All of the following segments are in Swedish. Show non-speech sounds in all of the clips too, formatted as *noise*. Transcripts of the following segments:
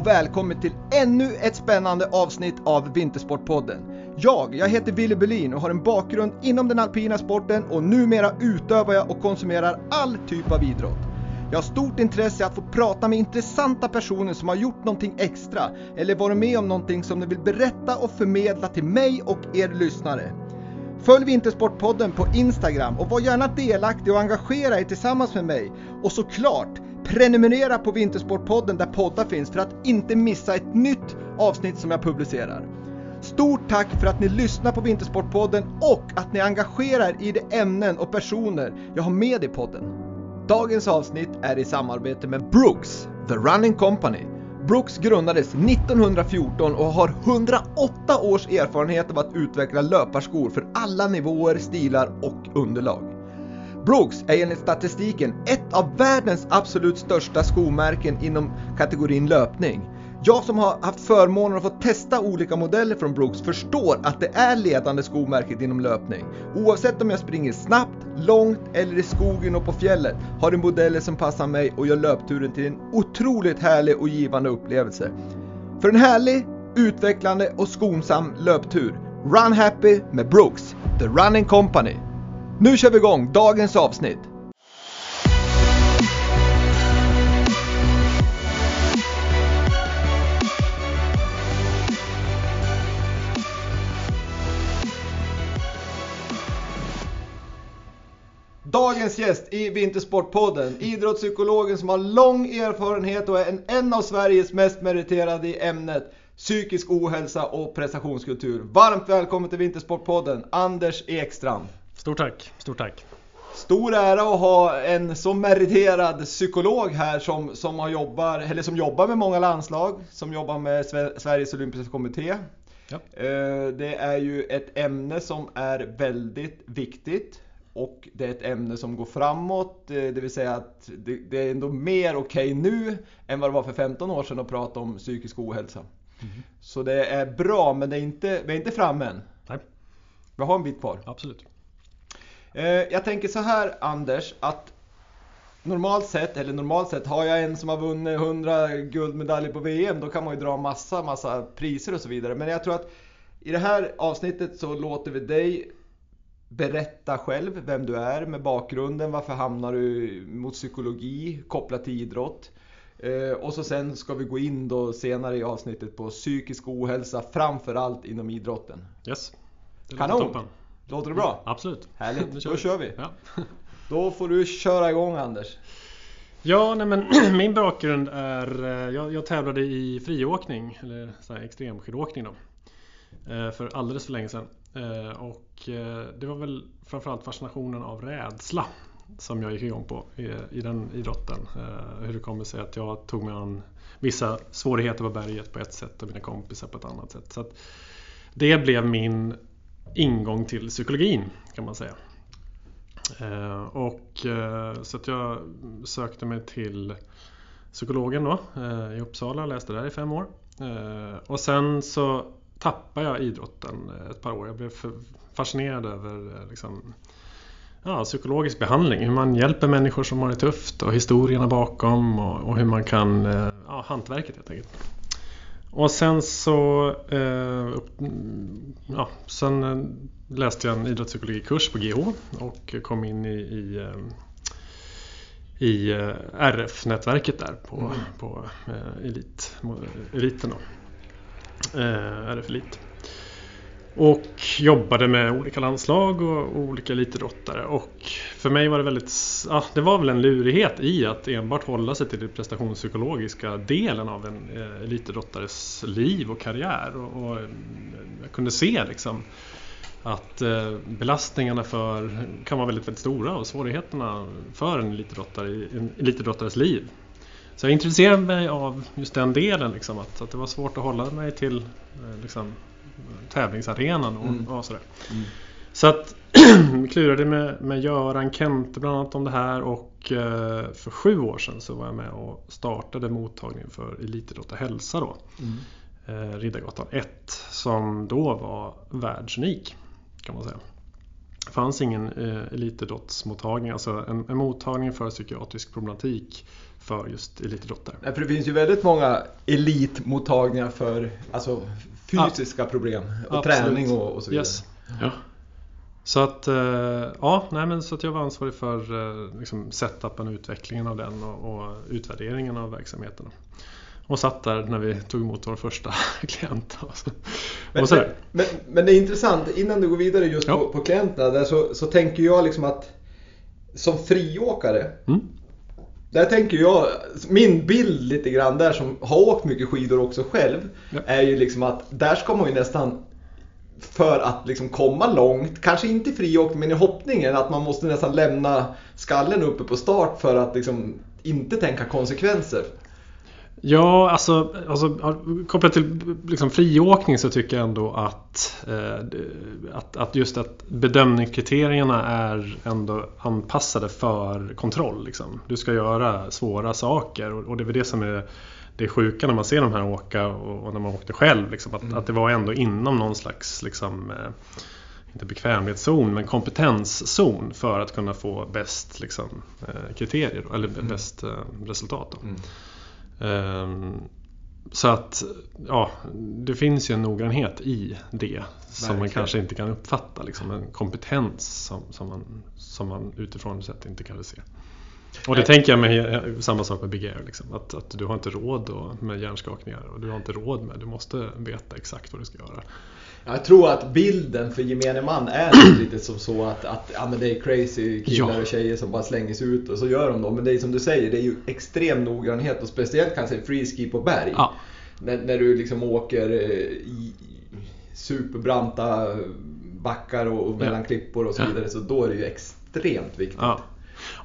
Och välkommen till ännu ett spännande avsnitt av Vintersportpodden. Jag, jag heter Willy Berlin och har en bakgrund inom den alpina sporten och numera utövar jag och konsumerar all typ av idrott. Jag har stort intresse att få prata med intressanta personer som har gjort någonting extra eller varit med om någonting som de vill berätta och förmedla till mig och er lyssnare. Följ Vintersportpodden på Instagram och var gärna delaktig och engagera er tillsammans med mig. Och såklart, prenumerera på Vintersportpodden där poddar finns för att inte missa ett nytt avsnitt som jag publicerar. Stort tack för att ni lyssnar på Vintersportpodden och att ni engagerar er i de ämnen och personer jag har med i podden. Dagens avsnitt är i samarbete med Brooks, The Running Company. Brooks grundades 1914 och har 108 års erfarenhet av att utveckla löparskor för alla nivåer, stilar och underlag. Brooks är enligt statistiken ett av världens absolut största skomärken inom kategorin löpning. Jag som har haft förmånen att få testa olika modeller från Brooks förstår att det är ledande skomärket inom löpning. Oavsett om jag springer snabbt, långt eller i skogen och på fjället har du modeller som passar mig och gör löpturen till en otroligt härlig och givande upplevelse. För en härlig, utvecklande och skonsam löptur, Run Happy med Brooks, The Running Company. Nu kör vi igång dagens avsnitt! Dagens gäst i Vintersportpodden, idrottspsykologen som har lång erfarenhet och är en, en av Sveriges mest meriterade i ämnet psykisk ohälsa och prestationskultur. Varmt välkommen till Vintersportpodden, Anders Ekstrand. Stort tack, stort tack. Stor ära att ha en så meriterad psykolog här som, som, har jobbar, eller som jobbar med många landslag, som jobbar med Sveriges Olympiska Kommitté. Ja. Eh, det är ju ett ämne som är väldigt viktigt och det är ett ämne som går framåt, eh, det vill säga att det, är ändå mer okej okay nu än vad det var för 15 år sedan att prata om psykisk ohälsa. Mm. Så det är bra, men det är inte, vi är inte framme än. Nej. Vi har en bit kvar. Absolut. Eh, jag tänker så här Anders, att normalt sett, eller normalt sett, har jag en som har vunnit 100 guldmedaljer på VM, då kan man ju dra massa, massa priser och så vidare. Men jag tror att i det här avsnittet så låter vi dig berätta själv vem du är med bakgrunden, varför hamnar du mot psykologi kopplat till idrott. Eh, och så sen ska vi gå in då senare i avsnittet på psykisk ohälsa, framförallt inom idrotten. Yes. Det Kanon! Toppen. Låter det bra? Absolut. Härligt, då kör vi. Ja. Då får du köra igång Anders. Ja, nej men *clears throat* min bakgrund är, eh, jag, jag tävlade i friåkning, eller så här extremskidåkning då. Eh, för alldeles för länge sedan. Eh, och det var väl framförallt fascinationen av rädsla som jag gick igång på i, den idrotten. Hur det kommer sig att jag tog mig an vissa svårigheter på berget på ett sätt och mina kompisar på ett annat sätt. Så det blev min ingång till psykologin kan man säga. Eh, och, eh, så att jag sökte mig till psykologen då, eh, i Uppsala, läste där i fem år. Eh, och sen så tappade jag idrotten eh, ett par år. Jag blev fascinerad över eh, liksom, ja, psykologisk behandling. Hur man hjälper människor som har det tufft och historierna bakom och, och hur man kan, ja, hantverket helt enkelt. Och sen så eh, ja, sen eh, läste jag en idrottspsykologikurs på GH och kom in i, i, eh, i eh, RF-nätverket där på, mm. på elit, eliten. Då. RF Elit. Och jobbade med olika landslag och olika elitidrottare. Och för mig var det väldigt, ja, det var väl en lurighet i att enbart hålla sig till den prestationspsykologiska delen av en eh, elitidrottares liv och karriär. Och, och eh, jag kunde se liksom att eh, belastningarna för, kan vara väldigt, väldigt stora och svårigheterna för en elitidrottare en elitidrottares liv. Så jag intresserade mig av just den delen, liksom, att, att det var svårt att hålla mig till liksom, tävlingsarenan och, mm. och sådär. Mm. Så att *clears throat* klurade med, med Göran Kente bland annat om det här och eh, för sju år sedan så var jag med och startade mottagningen för Elitidrott och hälsa då. Mm. Eh, Riddargatan 1 som då var världsunik kan man säga. Det fanns ingen eh, elitidrottsmottagning, alltså en, en mottagning för psykiatrisk problematik för just elitidrottare. Nej, för det finns ju väldigt många elitmottagningar för alltså, fysiska problem och Absolut. träning och, och så vidare. Yes. Ja. Så att, eh, ja, nej, men så att jag var ansvarig för eh, liksom setupen och utvecklingen av den och, och utvärderingen av verksamheten. Och satt där när vi tog emot vår första *laughs* klient. Men, och så men, men, men det är intressant, innan du går vidare just Ja. på, på klienterna där så, så tänker jag liksom att som friåkare Mm. Där tänker jag, min bild lite grann där som har åkt mycket skidor också själv Ja. är ju liksom att där ska man ju nästan för att liksom komma långt, kanske inte i friåkning men i hoppningen, att man måste nästan lämna skallen uppe på start för att liksom inte tänka konsekvenser. Ja, alltså, alltså kopplat till liksom, friåkning så tycker jag ändå att, eh, att, att just att bedömningskriterierna är ändå anpassade för kontroll. Liksom. Du ska göra svåra saker och, och det är väl det som är det sjuka när man ser de här åka och, och när man åkte själv. Liksom, att, att det var ändå inom någon slags liksom, eh, inte bekvämlighetszon men kompetenszon för att kunna få bäst liksom, eh, kriterier eller bäst eh, resultat. Då. Ehm, Så att ja, det finns ju en noggrannhet i det som man Verkligen. kanske inte kan uppfatta. Liksom en kompetens som, som, man, som man utifrån sett inte kan se. Och det Nej. tänker jag med samma sak med Big Air. Liksom, att, att du har inte råd med hjärnskakningar och du har inte råd med, du måste veta exakt vad du ska göra. Jag tror att bilden för gemene man är *clears throat* lite som så att, att ja, men det är crazy killar Ja. och tjejer som bara slänger sig ut och så gör de då. Men det är som du säger, det är ju extrem noggrannhet och speciellt kanske freeski på berg. Ja. När, när du liksom åker eh, i superbranta backar och, och mellan klippor och så vidare så då är det ju extremt viktigt. Ja.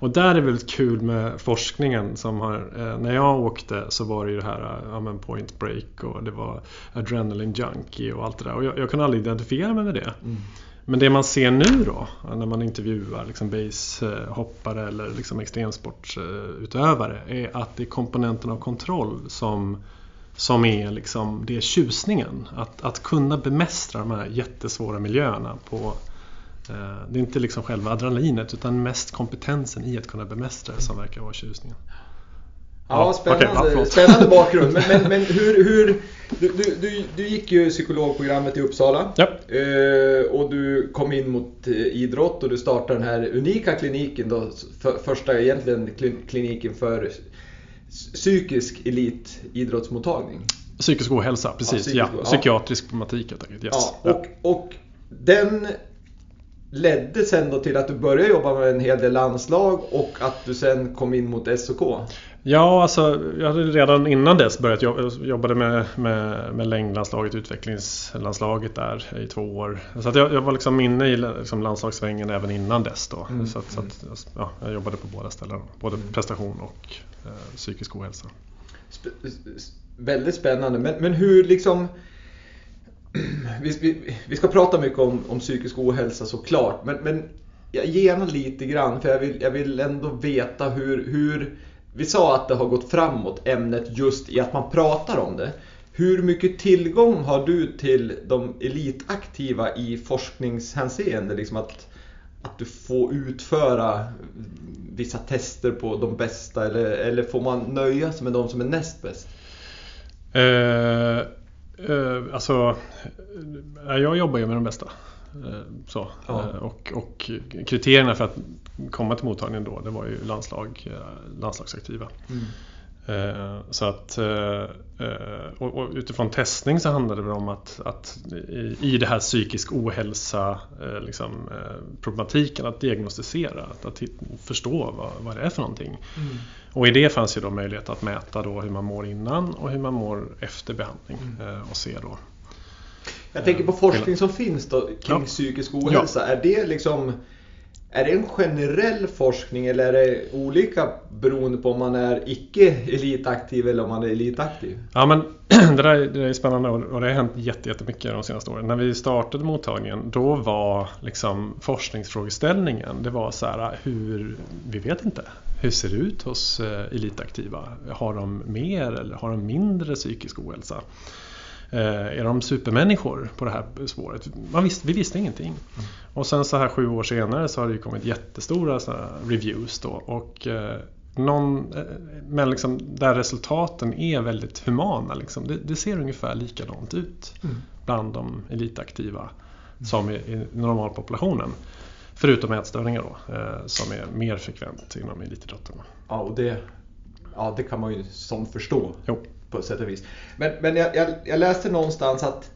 Och där är det väldigt kul med forskningen som har, eh, när jag åkte så var det ju det här eh, ja, men point break och det var adrenaline junkie och allt det där. Och jag, jag kunde aldrig identifiera mig med det. Mm. Men det man ser nu då, när man intervjuar liksom basehoppare eller liksom extremsportsutövare, är att det är komponenten av kontroll som, som är liksom, det är tjusningen. Att, att kunna bemästra de här jättesvåra miljöerna på det är inte liksom själva adrenalinet utan mest kompetensen i att kunna bemästra det som verkar vara tjusningen. Ja, spännande, förlåt. spännande *laughs* bakgrund. Men, men, men hur, hur du, du, du, gick ju psykologprogrammet i Uppsala. Ja. Eh, och du kom in mot eh, idrott och du startade den här unika kliniken då. För, första egentligen kli- kliniken för psykisk elitidrottsmottagning. Psykisk ohälsa, precis. psykisk Ja, o- ja. Psykiatrisk problematik helt enkelt. Yes. Ja, och, och den ledde sen då till att du började jobba med en hel del landslag och att du sen kom in mot SOK. Ja, alltså jag hade redan innan dess börjat jobba jobbade med, med, med längdlandslaget, utvecklingslandslaget där i två år. Så jag, jag var liksom inne i liksom landslagssvängen även innan dess då. Mm, Så, att, så att, ja, jag jobbade på båda ställena, både prestation och eh, psykisk ohälsa. Sp- väldigt spännande. Men, men hur liksom... *clears throat* Vi, vi, vi ska prata mycket om, om psykisk ohälsa såklart. Men, men jag gärna lite grann för jag vill, jag vill ändå veta hur, hur... Vi sa att det har gått framåt ämnet just i att man pratar om det. Hur mycket tillgång har du till de elitaktiva i forskningshänseende? Liksom att, att du får utföra vissa tester på de bästa eller, eller får man nöja sig med de som är näst bäst? Uh eh, alltså, eh, jag jobbar ju med de bästa. Eh, så. Ja. Och, och kriterierna för att komma till mottagningen då, det var ju landslag, landslagsaktiva. Eh, Så att, eh, eh, och utifrån testning så handlade det om att, att i, det här psykisk ohälsa eh, liksom, eh, problematiken att diagnostisera, att, att förstå vad, vad det är för någonting. Och i det fanns ju då möjlighet att mäta då hur man mår innan och hur man mår efter behandling eh, och se då. Jag tänker på forskning som finns då kring Ja. psykisk ohälsa. Är det liksom är det en generell forskning eller är det olika beroende på om man är icke elitaktiv eller om man är elitaktiv? Ja men *clears throat* det där, det där är spännande och det har hänt jättemycket de senaste åren. När vi startade mottagningen då var liksom forskningsfrågeställningen det var så här hur, vi vet inte. Hur ser det ut hos eh, elitaktiva? Har de mer eller har de mindre psykisk ohälsa? Eh, är de supermänniskor på det här spåret? Man visste, vi visste ingenting. Och sen så här sju år senare så har det ju kommit jättestora så här reviews då och eh, någon, eh, men liksom där resultaten är väldigt humana. Liksom. Det, det ser ungefär likadant ut mm. bland de elitaktiva mm. som i, i normalpopulationen. Förutom ätstörningar då, eh, som är mer frekvent inom elitidrotten. Ja, och det, ja, det kan man ju som förstå jo. På sätt och vis. Men, men jag, jag, jag läste någonstans att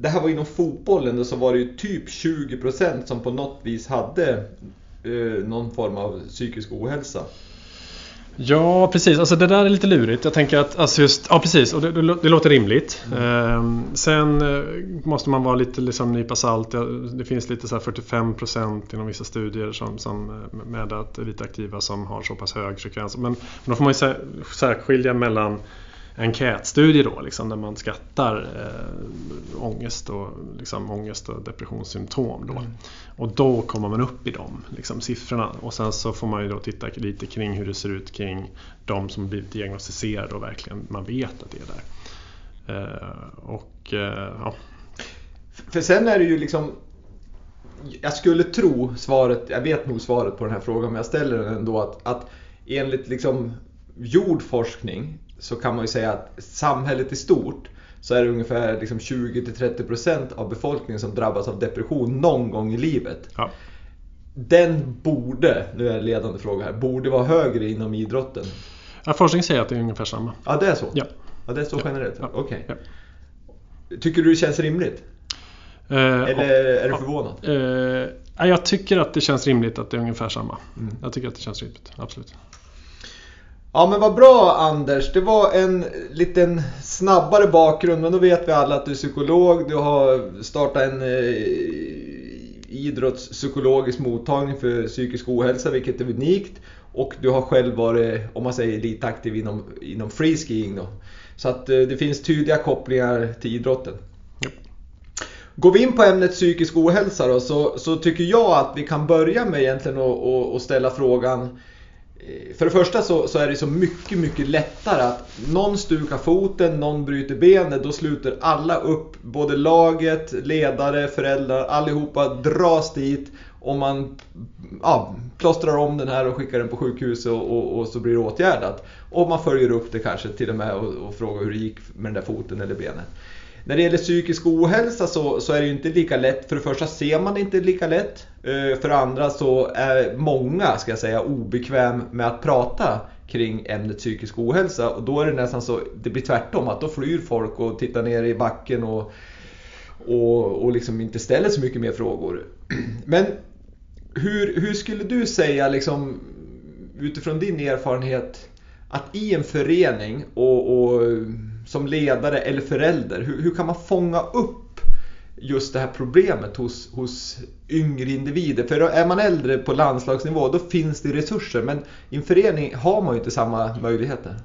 det här var inom fotbollen och så var det ju typ 20% som på något vis hade eh, någon form av psykisk ohälsa. Ja precis, alltså det där är lite lurigt. Jag tänker att alltså just, ja precis, och det, det, låter rimligt. Mm. Ehm, sen eh, måste man vara lite liksom nypa salt. Det finns lite så 45% inom vissa studier som, som eh, med att elitaktiva som har så pass hög frekvens. Men, men då får man ju särskilja mellan enkätstudie då, liksom, där man skattar eh, ångest, och, liksom, ångest och depressionssymptom. Då. Mm. Och då kommer man upp i de liksom, siffrorna. Och sen så får man ju då titta lite kring hur det ser ut kring de som blivit diagnostiserade och verkligen man vet att det är där. Eh, och eh, ja. För sen är det ju liksom jag skulle tro svaret, jag vet nog svaret på den här frågan men jag ställer den ändå att, att enligt liksom gjord forskning så kan man ju säga att samhället i stort så är det ungefär liksom 20-30% av befolkningen som drabbas av depression någon gång i livet. Ja. Den borde, nu är det en ledande fråga här, borde vara högre inom idrotten. Ja, forskning säger att det är ungefär samma. Ja, det är så? Ja. Ja, det är så generellt? Ja. Okej. Okay. Ja. Tycker du det känns rimligt? Eh, Eller är du förvånad? Eh, jag tycker att det känns rimligt att det är ungefär samma. Mm. Jag tycker att det känns rimligt, absolut. Ja men vad bra Anders, det var en liten snabbare bakgrund men då vet vi alla att du är psykolog, du har startat en eh, idrottspsykologisk mottagning för psykisk ohälsa vilket är unikt och du har själv varit, om man säger lite aktiv inom, inom freeskiing då. Så att eh, det finns tydliga kopplingar till idrotten. Ja. Går vi in på ämnet psykisk ohälsa då så, så tycker jag att vi kan börja med egentligen att ställa frågan Eh, för det första så, så, är det så mycket, mycket lättare att någon stukar foten, någon bryter benet, då sluter alla upp. Både laget, ledare, föräldrar, allihopa dras dit och man ja, plåstrar om den här och skickar den på sjukhus och, och, och, så blir det åtgärdat. Och man följer upp det kanske till och med och, och frågar hur det gick med den där foten eller benet. När det gäller psykisk ohälsa så, så, är det ju inte lika lätt. För det första ser man det inte lika lätt. Eh, för det andra så är många, ska jag säga, obekväm med att prata kring ämnet psykisk ohälsa. Och då är det nästan så, det blir tvärtom. Att då flyr folk och tittar ner i backen och, och, och liksom inte ställer så mycket mer frågor. *clears throat* Men hur, hur skulle du säga, liksom, utifrån din erfarenhet, att i en förening och, och som ledare eller förälder? Hur, hur, kan man fånga upp just det här problemet hos, hos yngre individer? För är man äldre på landslagsnivå då finns det resurser men i en förening har man ju inte samma möjligheter.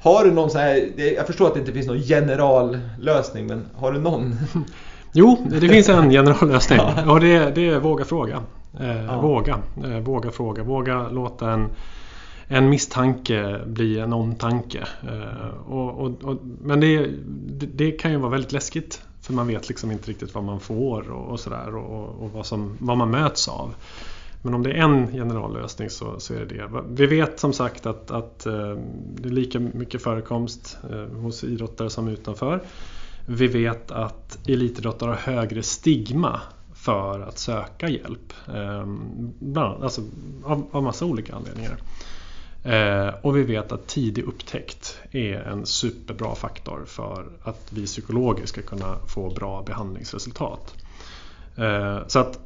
Har du någon sån här, jag förstår att det inte finns någon generallösning men har du någon? *laughs* Jo, det finns en generallösning *laughs* och det, det är våga fråga. Eh, ja. Våga, eh, våga fråga, våga låta en en misstanke blir en omtanke. Eh, och, och, och, men det, det, kan ju vara väldigt läskigt. För man vet liksom inte riktigt vad man får och, och sådär och, och vad, som, vad man möts av. Men om det är en generallösning så, så är det det. Vi vet som sagt att, att eh, det är lika mycket förekomst eh, hos idrottare som utanför. Vi vet att elitidrottare har högre stigma för att söka hjälp. Bland, alltså av, av massa olika anledningar. Eh, och vi vet att tidig upptäckt är en superbra faktor för att vi psykologer ska kunna få bra behandlingsresultat. Eh, så att,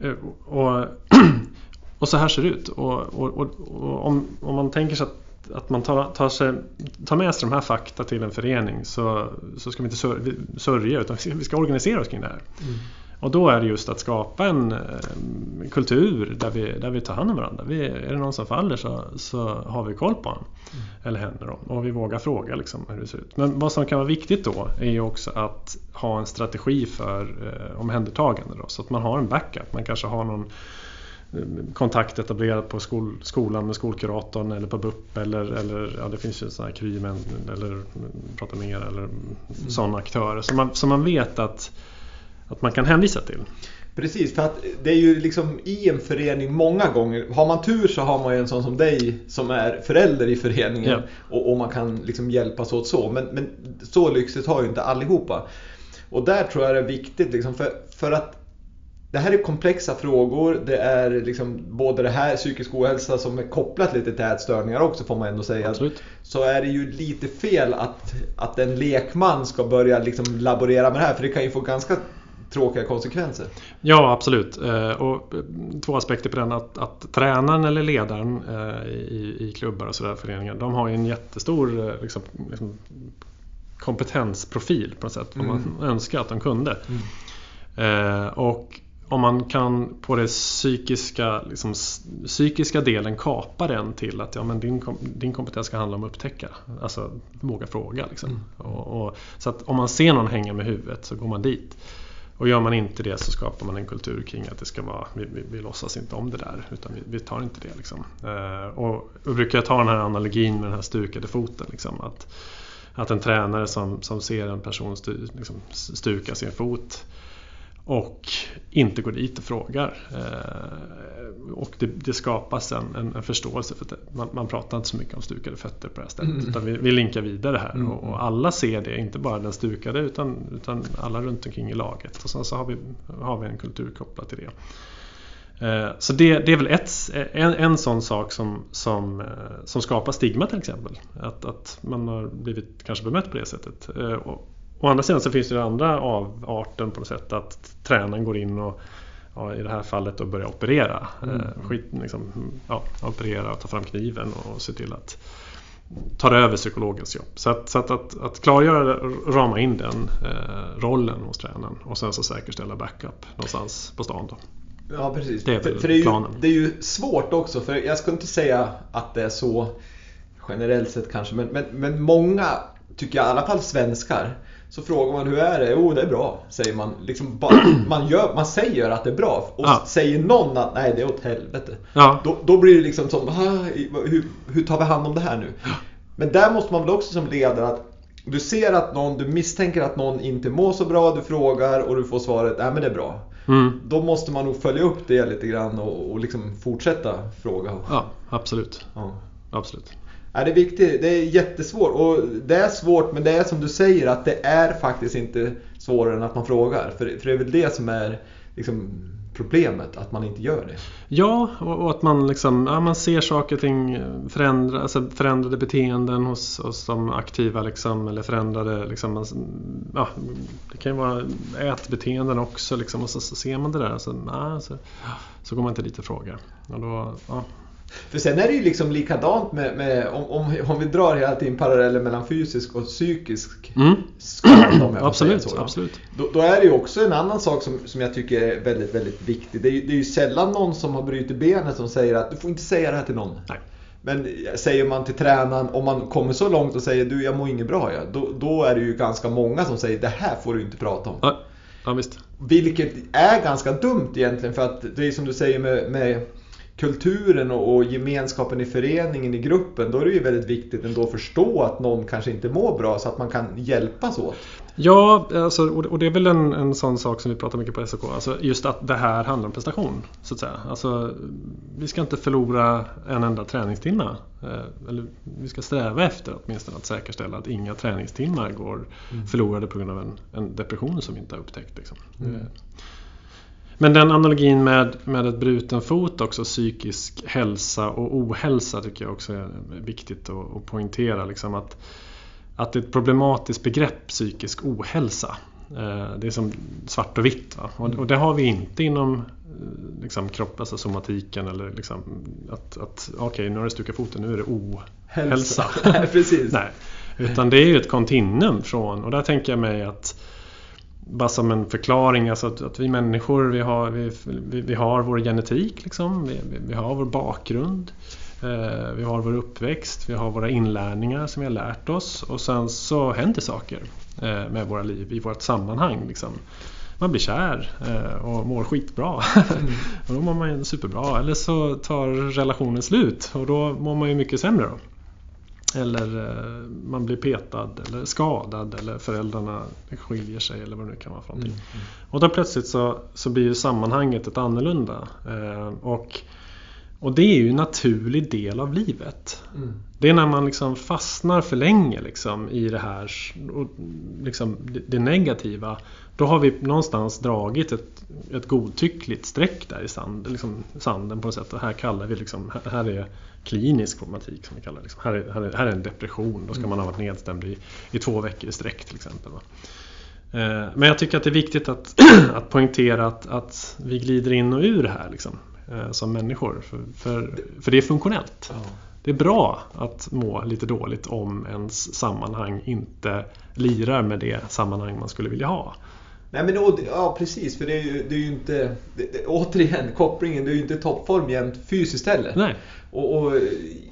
eh, och, *clears throat* och så här ser det ut. Och, och, och om, om, man tänker sig att, att man tar, tar, sig, tar med sig de här fakta till en förening så, så ska vi inte sörja utan vi ska organisera oss kring det här. Mm. Och då är det just att skapa en eh, kultur där vi, där vi tar hand om varandra. Vi, är det någon som faller så, så har vi koll på honom. Mm. Eller henne då. Och vi vågar fråga liksom hur det ser ut. Men vad som kan vara viktigt då är ju också att ha en strategi för eh, omhändertagande. Då, så att man har en backup. Man kanske har någon eh, kontakt etablerad på skol, skolan med skolkuratorn eller på BUP eller, eller ja, det finns ju sådana här Krymen eller Prata Mer eller mm. sådana aktörer. Så man, så man vet att att man kan hänvisa till. Precis, för att det är ju liksom i en förening många gånger. Har man tur så har man ju en sån som dig som är förälder i föreningen. Ja. Och, och man kan liksom hjälpas åt så. Men, men så lyxigt har ju inte allihopa. Och där tror jag det är viktigt liksom för, för att det här är komplexa frågor. Det är liksom både det här psykisk ohälsa som är kopplat lite till ätstörningar också får man ändå säga. Absolut. Så är det ju lite fel att, att en lekman ska börja liksom laborera med det här för det kan ju få ganska tråkiga konsekvenser. Ja, absolut. Eh, Och eh, två aspekter på den. Att, att tränaren eller ledaren eh, i, i klubbar och sådär, föreningar, de har ju en jättestor liksom, liksom, kompetensprofil på något sätt. Vad man önskar att de kunde. Eh, och om man kan på det psykiska, liksom, psykiska delen kapa den till att ja, men din, din kompetens ska handla om att upptäcka. Alltså våga fråga. Liksom. Och, och, så att om man ser någon hänga med huvudet så går man dit. Och gör man inte det så skapar man en kultur kring att det ska vara, vi, vi, vi låtsas inte om det där utan vi, vi tar inte det. Liksom. Eh, och då brukar jag ta den här analogin med den här stukade foten. Liksom, att, att en tränare som, som ser en person stu, liksom, stuka sin fot och inte går dit och frågar. Eh, det, det skapas en, en, en förståelse för att man, man pratar inte så mycket om stukade fötter på det här stället. Mm. Utan vi, vi linkar vidare här Mm. och, och alla ser det, inte bara den stukade utan, utan alla runt omkring i laget. Och sen så har vi, har vi en kultur kopplat till det. Eh, Så det, det är väl ett, en, en sån sak som, som, eh, som skapar stigma till exempel. Att, att man har blivit kanske bemött på det sättet. Eh, Och, å andra sidan så finns det andra avarten på något sätt att tränaren går in och ja, i det här fallet då börjar operera. Mm. Eh, Skit, liksom, ja, operera och ta fram kniven och se till att tar över psykologens jobb. Så att, så att, att, att klargöra och rama in den eh, rollen hos tränaren och sen så säkerställa backup någonstans på stan. Då. Ja precis. Det är för, för det, är ju, det är ju svårt också för jag ska inte säga att det är så generellt sett kanske men, men, men många tycker jag, i alla fall svenskar så frågar man hur är det? Jo det är bra säger man. Liksom bara, *clears throat* man, gör, man säger att det är bra och Ja. säger någon att nej det är åt helvete. Ja, Då, då blir det liksom som, "Ah, hur, hur tar vi hand om det här nu? Men där måste man väl också som ledare att du ser att någon, du misstänker att någon inte mår så bra, du frågar och du får svaret, nej men det är bra. mm. Då måste man nog följa upp det lite grann och, och liksom fortsätta fråga. ja absolut. Ja. absolut. Ja, det är viktigt, det är jättesvårt och det är svårt men det är som du säger att det är faktiskt inte svårare än att man frågar. För, för det är väl det som är liksom, problemet, att man inte gör det. Ja, och, och att man, liksom, ja, man ser saker och ting förändra, alltså förändrade beteenden hos, hos de aktiva. Liksom, eller förändrade, liksom, man, ja, det kan ju vara ätbeteenden också. Liksom, och så, så ser man det där Alltså, nej, så, så går man inte dit och frågar. Och då, ja, för sen är det ju liksom likadant med, med om, om, om vi drar hela tiden paralleller mellan fysisk och psykisk mm, skada. Absolut, så, absolut. Då, då är det ju också en annan sak som, som jag tycker är väldigt, väldigt viktig. Det är, ju, det är ju sällan någon som har brutit benet som säger att du får inte säga det här till någon. Nej. Men säger man till tränaren, om man kommer så långt och säger du jag mår inget bra, ja, då, då är det ju ganska många som säger det här får du inte prata om. Ja, ja visst. Vilket är ganska dumt egentligen för att det är som du säger med, med kulturen och, och gemenskapen i föreningen, i gruppen. Då är det ju väldigt viktigt ändå att förstå att någon kanske inte mår bra så att man kan hjälpas åt. Ja, alltså, och det är väl en, en sån sak som vi pratar mycket på SOK. Alltså just att det här handlar om prestation. Så att säga. Alltså, vi ska inte förlora en enda träningstimme. Eh, Eller, vi ska sträva efter åtminstone att säkerställa att inga träningstimmar går förlorade på grund av en, en depression som vi inte har upptäckt. Liksom. Mm. Men den analogin med, med ett bruten fot också, psykisk hälsa och ohälsa tycker jag också är viktigt att, att poängtera. Liksom att, att det är ett problematiskt begrepp, psykisk ohälsa. Eh, Det är som svart och vitt. Va? Och, det har vi inte inom eh, liksom, kropp, alltså somatiken eller liksom att, att okej nu har du stukat foten, nu är det ohälsa. *laughs* Nej, precis. Nej, utan det är ju ett kontinuum från, och där tänker jag mig att bara som en förklaring, alltså att, att vi människor vi har, vi, vi, vi har vår genetik, liksom, vi, vi, har vår bakgrund, eh, vi har vår uppväxt, vi har våra inlärningar som vi har lärt oss och sen så händer saker eh, med våra liv i vårt sammanhang. Liksom. Man blir kär eh, och mår skitbra. *laughs* och då mår man superbra. Eller så tar relationen slut och då mår man ju mycket sämre. Då. Eller eh, man blir petad eller skadad eller föräldrarna skiljer sig eller vad det nu kan vara för någonting. Mm, mm. Och då plötsligt så, så blir ju sammanhanget ett annorlunda. Eh, och, och det är ju en naturlig del av livet. Mm. Det är när man liksom fastnar för länge liksom, i det här och liksom, det, det negativa. Då har vi någonstans dragit ett, ett godtyckligt streck där i sand, liksom, sanden på något sätt. Och här kallar vi liksom, här- är klinisk romantik som vi kallar det. Liksom. Här, är, här, är, här är en depression. Då ska man ha varit nedstämd i, i två veckor i sträck till exempel. Va? Eh, Men jag tycker att det är viktigt att, *clears throat* att poängtera att, att vi glider in och ur här liksom, eh, som människor. För, för, för det är funktionellt. Det är bra att må lite dåligt om ens sammanhang inte lirar med det sammanhang man skulle vilja ha. Nej men och, ja precis, för det är ju, det är ju inte... Det, återigen, kopplingen, det är ju inte toppform jämt fysiskt heller. Nej, Och, och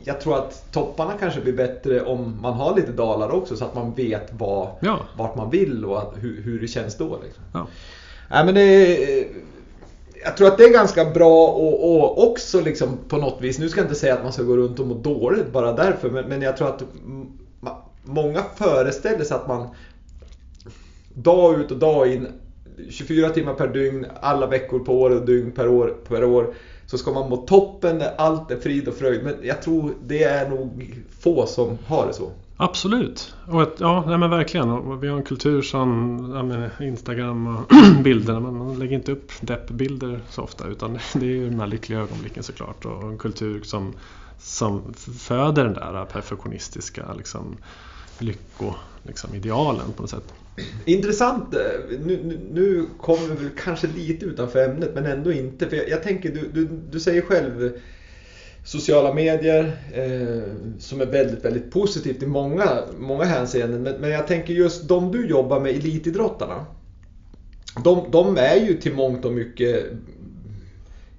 jag tror att topparna kanske blir bättre om man har lite dalar också så att man vet vad, Ja. vart man vill och att, hur, hur det känns då. Liksom. ja. Nej, men det, jag tror att det är ganska bra och, och också liksom på något vis, nu ska jag inte säga att man ska gå runt och må dåligt bara därför, men, men jag tror att många föreställer sig att man dag ut och dag in, 24 timmar per dygn, alla veckor på året och dygn per år, per år, så ska man må toppen när allt är frid och fröjd. Men jag tror det är nog få som har det så. Absolut. Och ett, ja, nej men verkligen. Vi har en kultur som ja, Instagram och *clears throat* bilderna. Man man lägger inte upp deppbilder så ofta utan *laughs* det är ju de här lyckliga ögonblicken såklart. Och en kultur som, som föder den där perfektionistiska liksom, Lyckoidealen liksom, på något sätt. Intressant. Eh, nu, nu, nu kommer vi väl kanske lite utanför ämnet men ändå inte. För jag, jag tänker, du, du, du säger själv sociala medier eh, som är väldigt, väldigt positivt i många, många hänseenden. Men, men jag tänker just de du jobbar med, elitidrottarna. De, de är ju till mångt och mycket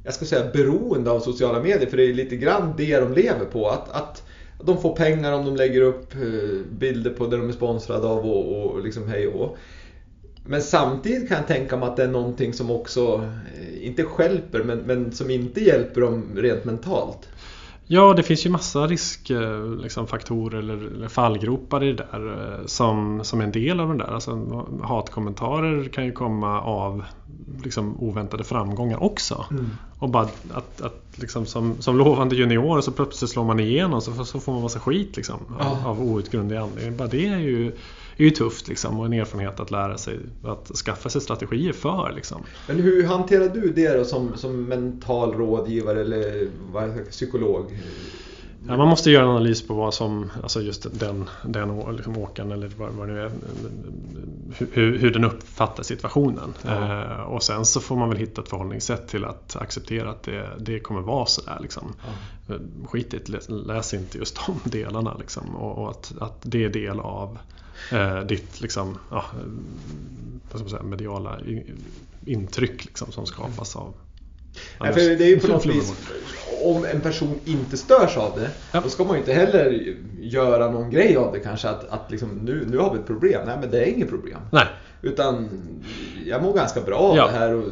jag ska säga beroende av sociala medier för det är lite grann det de lever på. Att, att de får pengar om de lägger upp eh, bilder på det de är sponsrade av och, och liksom hej och Men samtidigt kan jag tänka mig att det är någonting som också, eh, inte skälper men, men som inte hjälper dem rent mentalt. Ja, det finns ju massa riskfaktorer liksom, faktorer eller, eller fallgropar i det där eh, som, som är en del av den där. Alltså, hatkommentarer kan ju komma av liksom, oväntade framgångar också. Och bara att, att liksom, som, som lovande junior så plötsligt slår man igenom så, så får man massa skit liksom, av, Ja. av outgrundlig anledning. Bara det är ju, är ju tufft liksom, och en erfarenhet att lära sig att skaffa sig strategier för. Liksom. Men hur hanterar du det då som, som mental rådgivare eller vad psykolog? Ja, man måste göra en analys på vad som, alltså just den, den liksom åkaren eller vad, vad det nu är, hur, hur den uppfattar situationen. Ja. Eh, och sen så får man väl hitta ett förhållningssätt till att acceptera att det, det kommer vara sådär. Liksom. Eh, Skit i läs, inte just de *laughs* delarna liksom. och, och att, att det är del av eh, ditt liksom, ja, eh, vad ska man säga, mediala intryck liksom, som skapas av Nej, för det är ju på något vis, om en person inte störs av det, Ja. då ska man ju inte heller göra någon grej av det kanske. Att, att liksom, nu, nu har vi ett problem. Nej, men det är inget problem. Nej, Utan jag mår ganska bra av Ja. det här. Och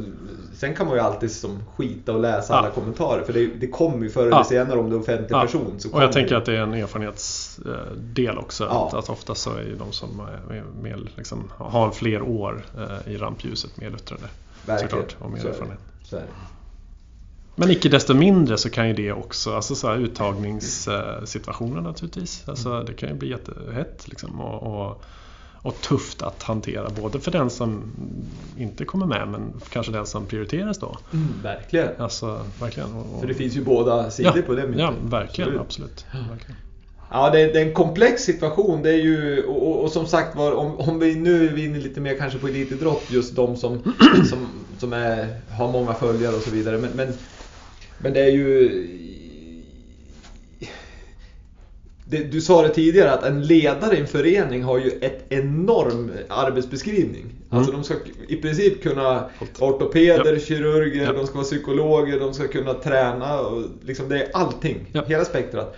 sen kan man ju alltid som skita och läsa Ja. alla kommentarer. För det, det kommer ju förr eller senare om du är offentlig person. Så och jag tänker det. att det är en erfarenhetsdel också. Att, att ofta så är ju de som är, mer, liksom, har fler år eh, i rampljuset mer luttrade. Verkligen. såklart, och mer Så erfarenhet. Så är det. Men icke desto mindre så kan ju det också, alltså så här uttagningssituationer naturligtvis. Alltså det kan ju bli jättehett liksom, och, och, och tufft att hantera. Både för den som inte kommer med men kanske den som prioriteras då. Mm, verkligen. Alltså verkligen. Och, För det finns ju båda sidor på det myntet. Ja, verkligen. Absolut. Absolut. verkligen. Ja, det är, det är en komplex situation. Det är ju, och, och, och som sagt var, om, om vi nu är vi inne lite mer kanske på elitidrott, just de som, *clears throat* som, som är, har många följare och så vidare. Men, men, men det är ju... Det, du sa det tidigare att en ledare i en förening har ju ett enorm arbetsbeskrivning. Alltså de ska i princip kunna ortopeder, Ja. kirurger, Ja. de ska vara psykologer, de ska kunna träna. Och liksom det är allting, Ja. hela spektrat.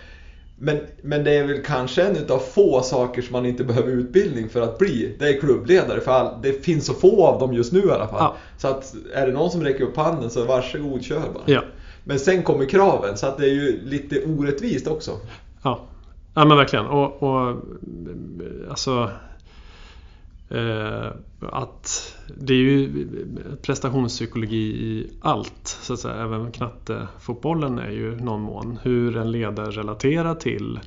Men, men det är väl kanske en utav få saker som man inte behöver utbildning för att bli. Det är klubbledare, för all, det finns så få av dem just nu i alla fall. Ja. Så att är det någon som räcker upp handen så varsågod, kör bara. Ja. Men sen kommer kraven, så att det är ju lite orättvist också. Ja. Ja men verkligen. Och, och alltså eh, att det är ju prestationspsykologi i allt. Så att säga. Även knattefotbollen är ju någon mån hur en ledare relaterar till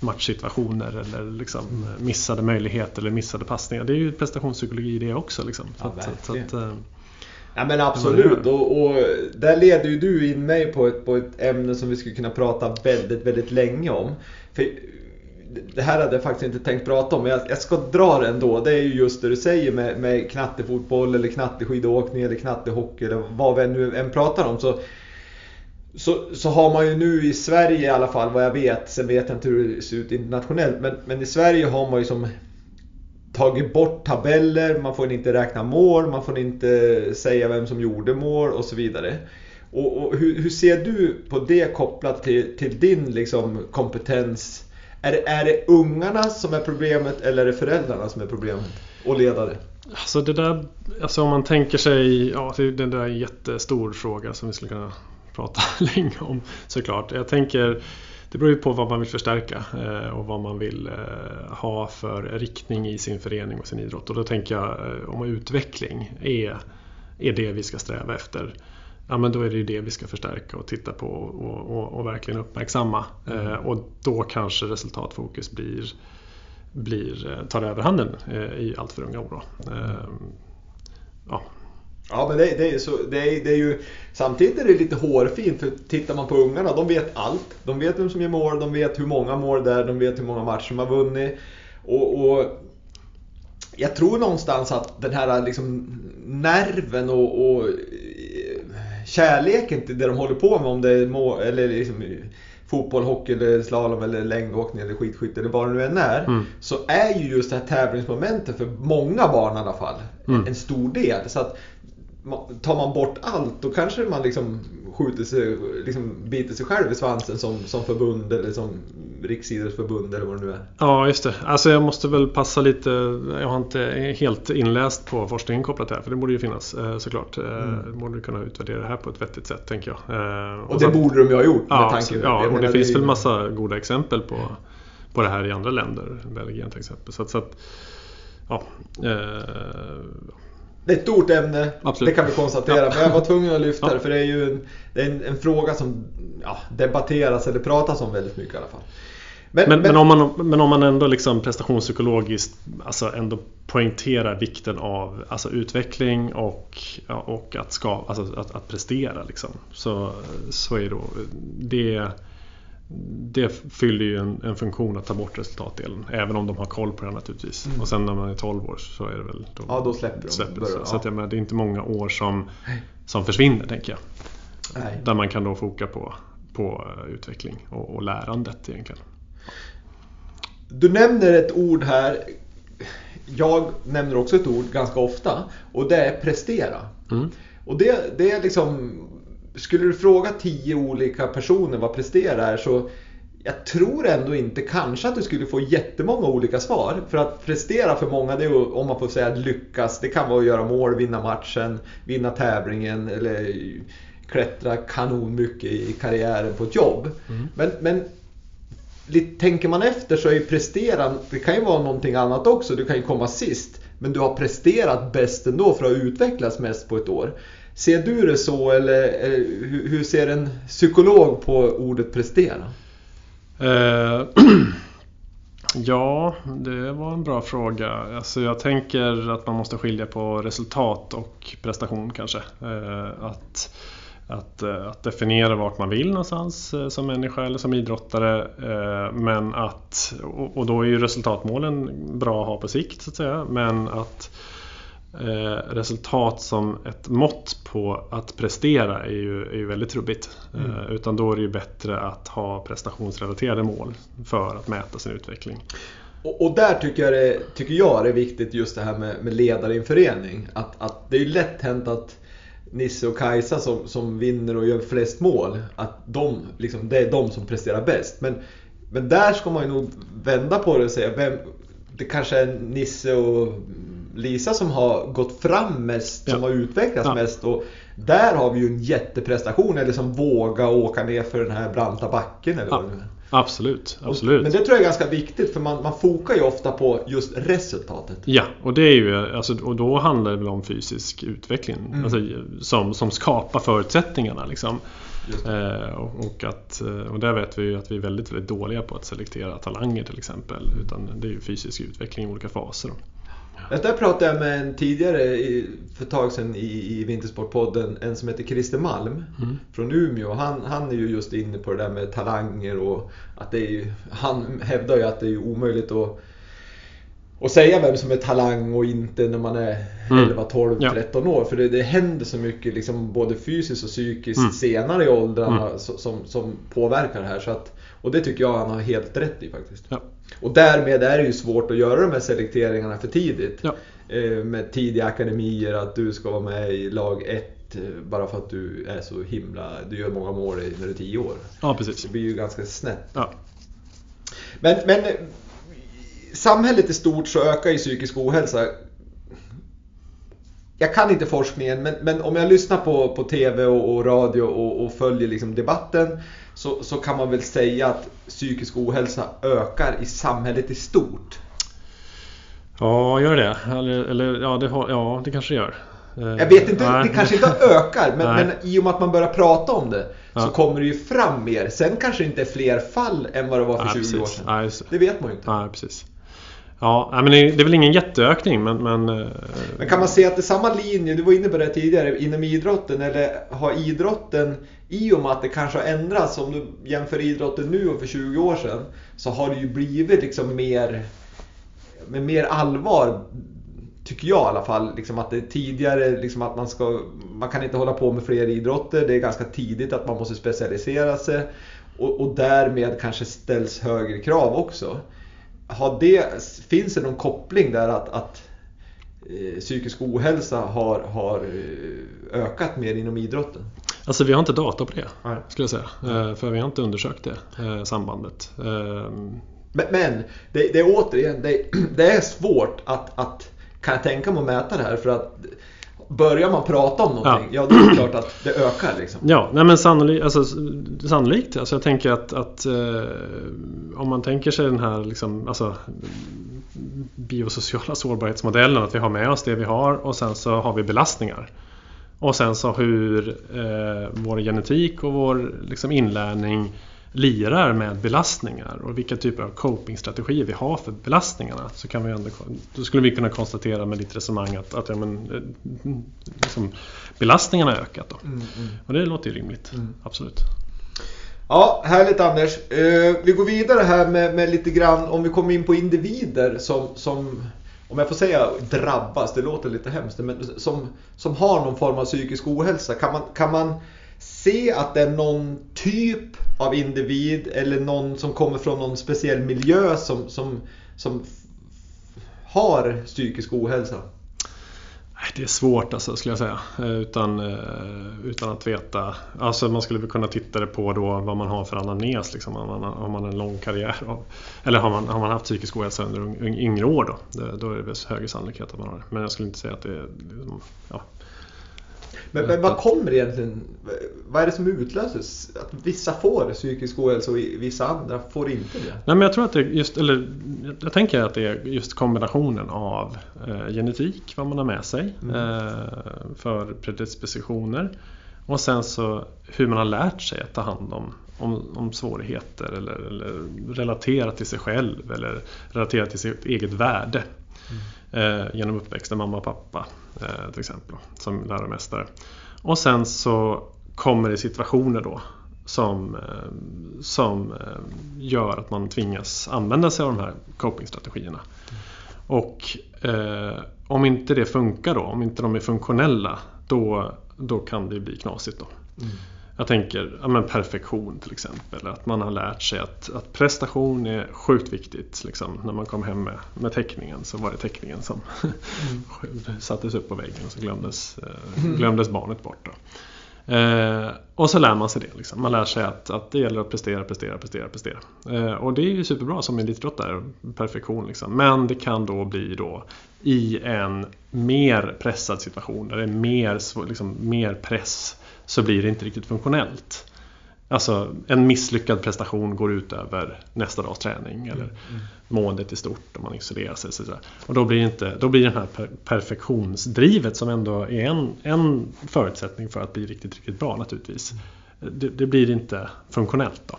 matchsituationer eller liksom missade möjligheter eller missade passningar. Det är ju prestationspsykologi i det också. Liksom. Ja, så att, så att. Ja men absolut och, och där leder ju du in mig på ett, på ett ämne som vi skulle kunna prata väldigt, väldigt länge om. För det här hade jag faktiskt inte tänkt prata om men jag, jag ska dra det ändå. Det är ju just det du säger med, med knattefotboll eller knatteskidåkning eller knattehockey eller vad vi nu än pratar om. Så, så, så har man ju nu i Sverige i alla fall vad jag vet, sen vet jag inte hur det ser ut internationellt, men, men i Sverige har man ju som tagit bort tabeller, man får inte räkna mål, man får inte säga vem som gjorde mål och så vidare. Och, och hur, hur, ser du på det kopplat till, till din liksom, kompetens? Är det, är det ungarna som är problemet eller är det föräldrarna som är problemet? Och ledare? Alltså det där, alltså om man tänker sig, ja det där är en jättestor fråga som vi skulle kunna prata *laughs* länge om såklart. Jag tänker det beror ju på vad man vill förstärka eh, och vad man vill eh, ha för riktning i sin förening och sin idrott. Och då tänker jag eh, om utveckling är, är det vi ska sträva efter. Ja men då är det ju det vi ska förstärka och titta på och, och, och verkligen uppmärksamma. Mm. Och då kanske resultatfokus blir, blir, tar överhanden i allt för unga år. Ja, Ja men det, det, är så, det, det är ju Samtidigt är det lite hårfint för tittar man på ungarna, de vet allt. De vet vem som gör mål, de vet hur många mål det är, de vet hur många matcher de har vunnit. Och, och jag tror någonstans att den här liksom nerven och, och kärleken till det de håller på med, om det är mål, eller liksom, fotboll, hockey, eller slalom, eller längdåkning eller skidskytte eller vad det nu än är. Mm. Så är ju just det här tävlingsmomentet för många barn i alla fall mm. en stor del. Så att tar man bort allt då kanske man liksom skjuter sig, liksom biter sig själv i svansen som, som förbund eller som riksidrottsförbund eller vad det nu är. Ja just det. Alltså jag måste väl passa lite. Jag har inte helt inläst på forskningen kopplat här för det borde ju finnas eh, såklart. Eh, mm. borde kunna utvärdera det här på ett vettigt sätt tänker jag. Eh, och, och det borde de ju ha gjort ja, med tanke Ja, och det finns väl massa goda exempel på, på det här i andra länder. Belgien till exempel. Så att, så att ja, det är ett stort ämne, Absolut. det kan vi konstatera. Ja. Men jag var tvungen att lyfta det för det är ju en, är en, en fråga som ja, debatteras eller pratas om väldigt mycket i alla fall. Men, men, men, men, om, man, men om man ändå liksom prestationspsykologiskt alltså ändå poängterar vikten av alltså utveckling och, och att, ska, alltså att, att prestera. Liksom, så, så är då det det fyller ju en, en, funktion att ta bort resultatdelen. Även om de har koll på det naturligtvis. Mm. Och sen när man är 12 år så är det väl... Då ja, då släpper de. Släpper börjar, så, ja. att jag menar, det är inte många år som, som försvinner, tänker jag. Nej. Där man kan då foka på, på eh, utveckling och, och lärandet egentligen. Du nämner ett ord här. Jag nämner också ett ord ganska ofta och det är prestera. Mm. Och det, det är liksom skulle du fråga tio olika personer vad prestera är så jag tror ändå inte kanske att du skulle få jättemånga olika svar. För att prestera för många, det är om man får säga lyckas. Det kan vara att göra mål, vinna matchen, vinna tävlingen eller klättra kanon mycket i karriären på ett jobb. Mm. Men, men tänker man efter så är ju prestera, det kan ju vara någonting annat också. Du kan ju komma sist. Men du har presterat bäst ändå för att utvecklas mest på ett år. Ser du det så eller, eh, hur ser en psykolog på ordet prestera? Eh, *clears throat* ja, det var en bra fråga. Alltså jag tänker att man måste skilja på resultat och prestation kanske. Eh, att, att, att definiera vart man vill någonstans som människa eller som idrottare. Men att, och då är ju resultatmålen bra att ha på sikt så att säga. Men att Eh, resultat som ett mått på att prestera är ju, är ju väldigt trubbigt. Mm. Eh, utan då är det ju bättre att ha prestationsrelaterade mål för att mäta sin utveckling. Och, och där tycker jag, det, tycker jag det är viktigt just det här med, med ledare i en förening. Att, att det är ju lätt hänt att Nisse och Kajsa som, som vinner och gör flest mål, att de, liksom, det är de som presterar bäst. Men, men där ska man ju nog vända på det och säga, vem, det kanske är Nisse och Lisa som har gått fram mest, som har utvecklats ja. mest. Och där har vi ju en jätteprestation, eller som våga åka ner för den här branta backen. Eller ja. Absolut, absolut. Men det tror jag är ganska viktigt för man, man fokar ju ofta på just resultatet. Ja, och det är ju, alltså, och då handlar det väl om fysisk utveckling Mm. alltså, som, som skapar förutsättningarna. Liksom. Eh, och, och, att, eh, och där vet vi ju att vi är väldigt, väldigt dåliga på att selektera talanger till exempel. Utan det är ju fysisk utveckling i olika faser. Jag där pratade jag med en tidigare, i- för ett tag sedan i, i Vintersportpodden, en som heter Christer Malm Mm. från Umeå. Han, han är ju just inne på det där med talanger och att det är ju, han hävdar ju att det är omöjligt att, att säga vem som är talang och inte när man är Mm. 11, 12, Ja. 13 år. För det, det händer så mycket liksom både fysiskt och psykiskt Mm. senare i åldrarna Mm. som, som påverkar det här. Så att, och det tycker jag han har helt rätt i faktiskt. Ja. Och därmed är det ju svårt att göra de här selekteringarna för tidigt. Ja. Eh, Med tidiga akademier, att du ska vara med i lag 1 bara för att du är så himla... Du gör många mål när du är 10 år. Ja, precis. Det blir ju ganska snett. Ja. Men, men eh, samhället i stort så ökar ju psykisk ohälsa. Jag kan inte forskningen men, men om jag lyssnar på, på TV och, och radio och, och följer liksom debatten så, så kan man väl säga att psykisk ohälsa ökar i samhället i stort. Ja, gör det? Eller, eller ja, det har, ja, det kanske gör. Eh, Jag vet inte, nej. det kanske inte *laughs* ökar men, men i och med att man börjar prata om det så Ja. kommer det ju fram mer. Sen kanske det inte är fler fall än vad det var för Nej, 20 år precis. sedan. Nej. Det vet man ju inte. Nej, precis. Ja, men det är väl ingen jätteökning men... Men, eh, Men kan man se att det är samma linje, du var inne på det tidigare, inom idrotten eller har idrotten i och med att det kanske har ändrats, om du jämför idrotten nu och för 20 år sedan, så har det ju blivit liksom mer med mer allvar tycker jag i alla fall, liksom att det är tidigare liksom att man ska, man kan inte hålla på med fler idrotter, det är ganska tidigt att man måste specialisera sig och, och därmed kanske ställs högre krav också. Har det, finns det någon koppling där att, att eh, psykisk ohälsa har, har eh, ökat mer inom idrotten? Alltså vi har inte data på det, Nej. skulle jag säga. Eh, För vi har inte undersökt det sambandet. Eh, Men, men det, det är återigen, det, *clears throat* det är svårt att, att, kan jag tänka mig att mäta det här för att börjar man prata om någonting, ja, då är det klart att det ökar liksom. Ja, nej men sannolikt, alltså, sannolikt. Alltså jag tänker att, att eh, om man tänker sig den här liksom, alltså, biosociala sårbarhetsmodellen, att vi har med oss det vi har och sen så har vi belastningar. Och sen så hur eh, vår genetik och vår liksom, inlärning lirar med belastningar och vilka typer av copingstrategier vi har för belastningarna så kan vi ändå, då skulle vi kunna konstatera med ditt resonemang att, att ja, men, eh, liksom, belastningarna har ökat. Då. Mm, mm. Och det låter ju rimligt, Mm. absolut. Ja, härligt Anders. Eh, vi går vidare här med, med lite grann om vi kommer in på individer som, som om jag får säga drabbas, det låter lite hemskt, men som, som har någon form av psykisk ohälsa. Kan man, kan man se att det är någon typ av individ eller någon som kommer från någon speciell miljö som, som, som har psykisk ohälsa? Det är svårt alltså, skulle jag säga. Eh, utan, eh, utan att veta. Alltså man skulle väl kunna titta det på då vad man har för anamnes. Liksom. Har, man, har man en lång karriär? Av, eller har man, har man haft psykisk ohälsa under yngre år då? Då är det väl högre sannolikhet att man har det. Men jag skulle inte säga att det är... Liksom, ja. Men, men vad kommer egentligen, vad är det som utlöses? Att vissa får psykisk ohälsa och vissa andra får inte det? Nej, men jag tror att det just, eller jag tänker att det är just kombinationen av eh, genetik, vad man har med sig Mm. eh, för predispositioner och sen så hur man har lärt sig att ta hand om, om, om svårigheter eller, eller relatera till sig själv eller relatera till sitt eget värde eh, genom uppväxten, mamma och pappa Eh, till exempel som läromästare. Och sen så kommer det situationer då som, eh, som eh, gör att man tvingas använda sig av de här copingstrategierna. Och eh, om inte det funkar då, om inte de är funktionella, då, då kan det bli knasigt. Då. Mm. Jag tänker ja, men perfektion till exempel. Att man har lärt sig att, att prestation är sjukt viktigt. Liksom. När man kom hem med, med teckningen så var det teckningen som *laughs* sattes upp på väggen och så glömdes, eh, glömdes barnet bort. Då. Eh, och så lär man sig det. Liksom. Man lär sig att, att det gäller att prestera, prestera, prestera, prestera. Eh, och det är ju superbra som elitidrottare, perfektion. Liksom. Men det kan då bli då i en mer pressad situation där det är mer, liksom, mer press så blir det inte riktigt funktionellt. Alltså en misslyckad prestation går ut över nästa dags träning eller Mm. måendet i stort om man isolerar sig. Så. Och då blir, inte, då blir det här per, perfektionsdrivet som ändå är en, en förutsättning för att bli riktigt, riktigt bra naturligtvis. Det, det blir inte funktionellt då.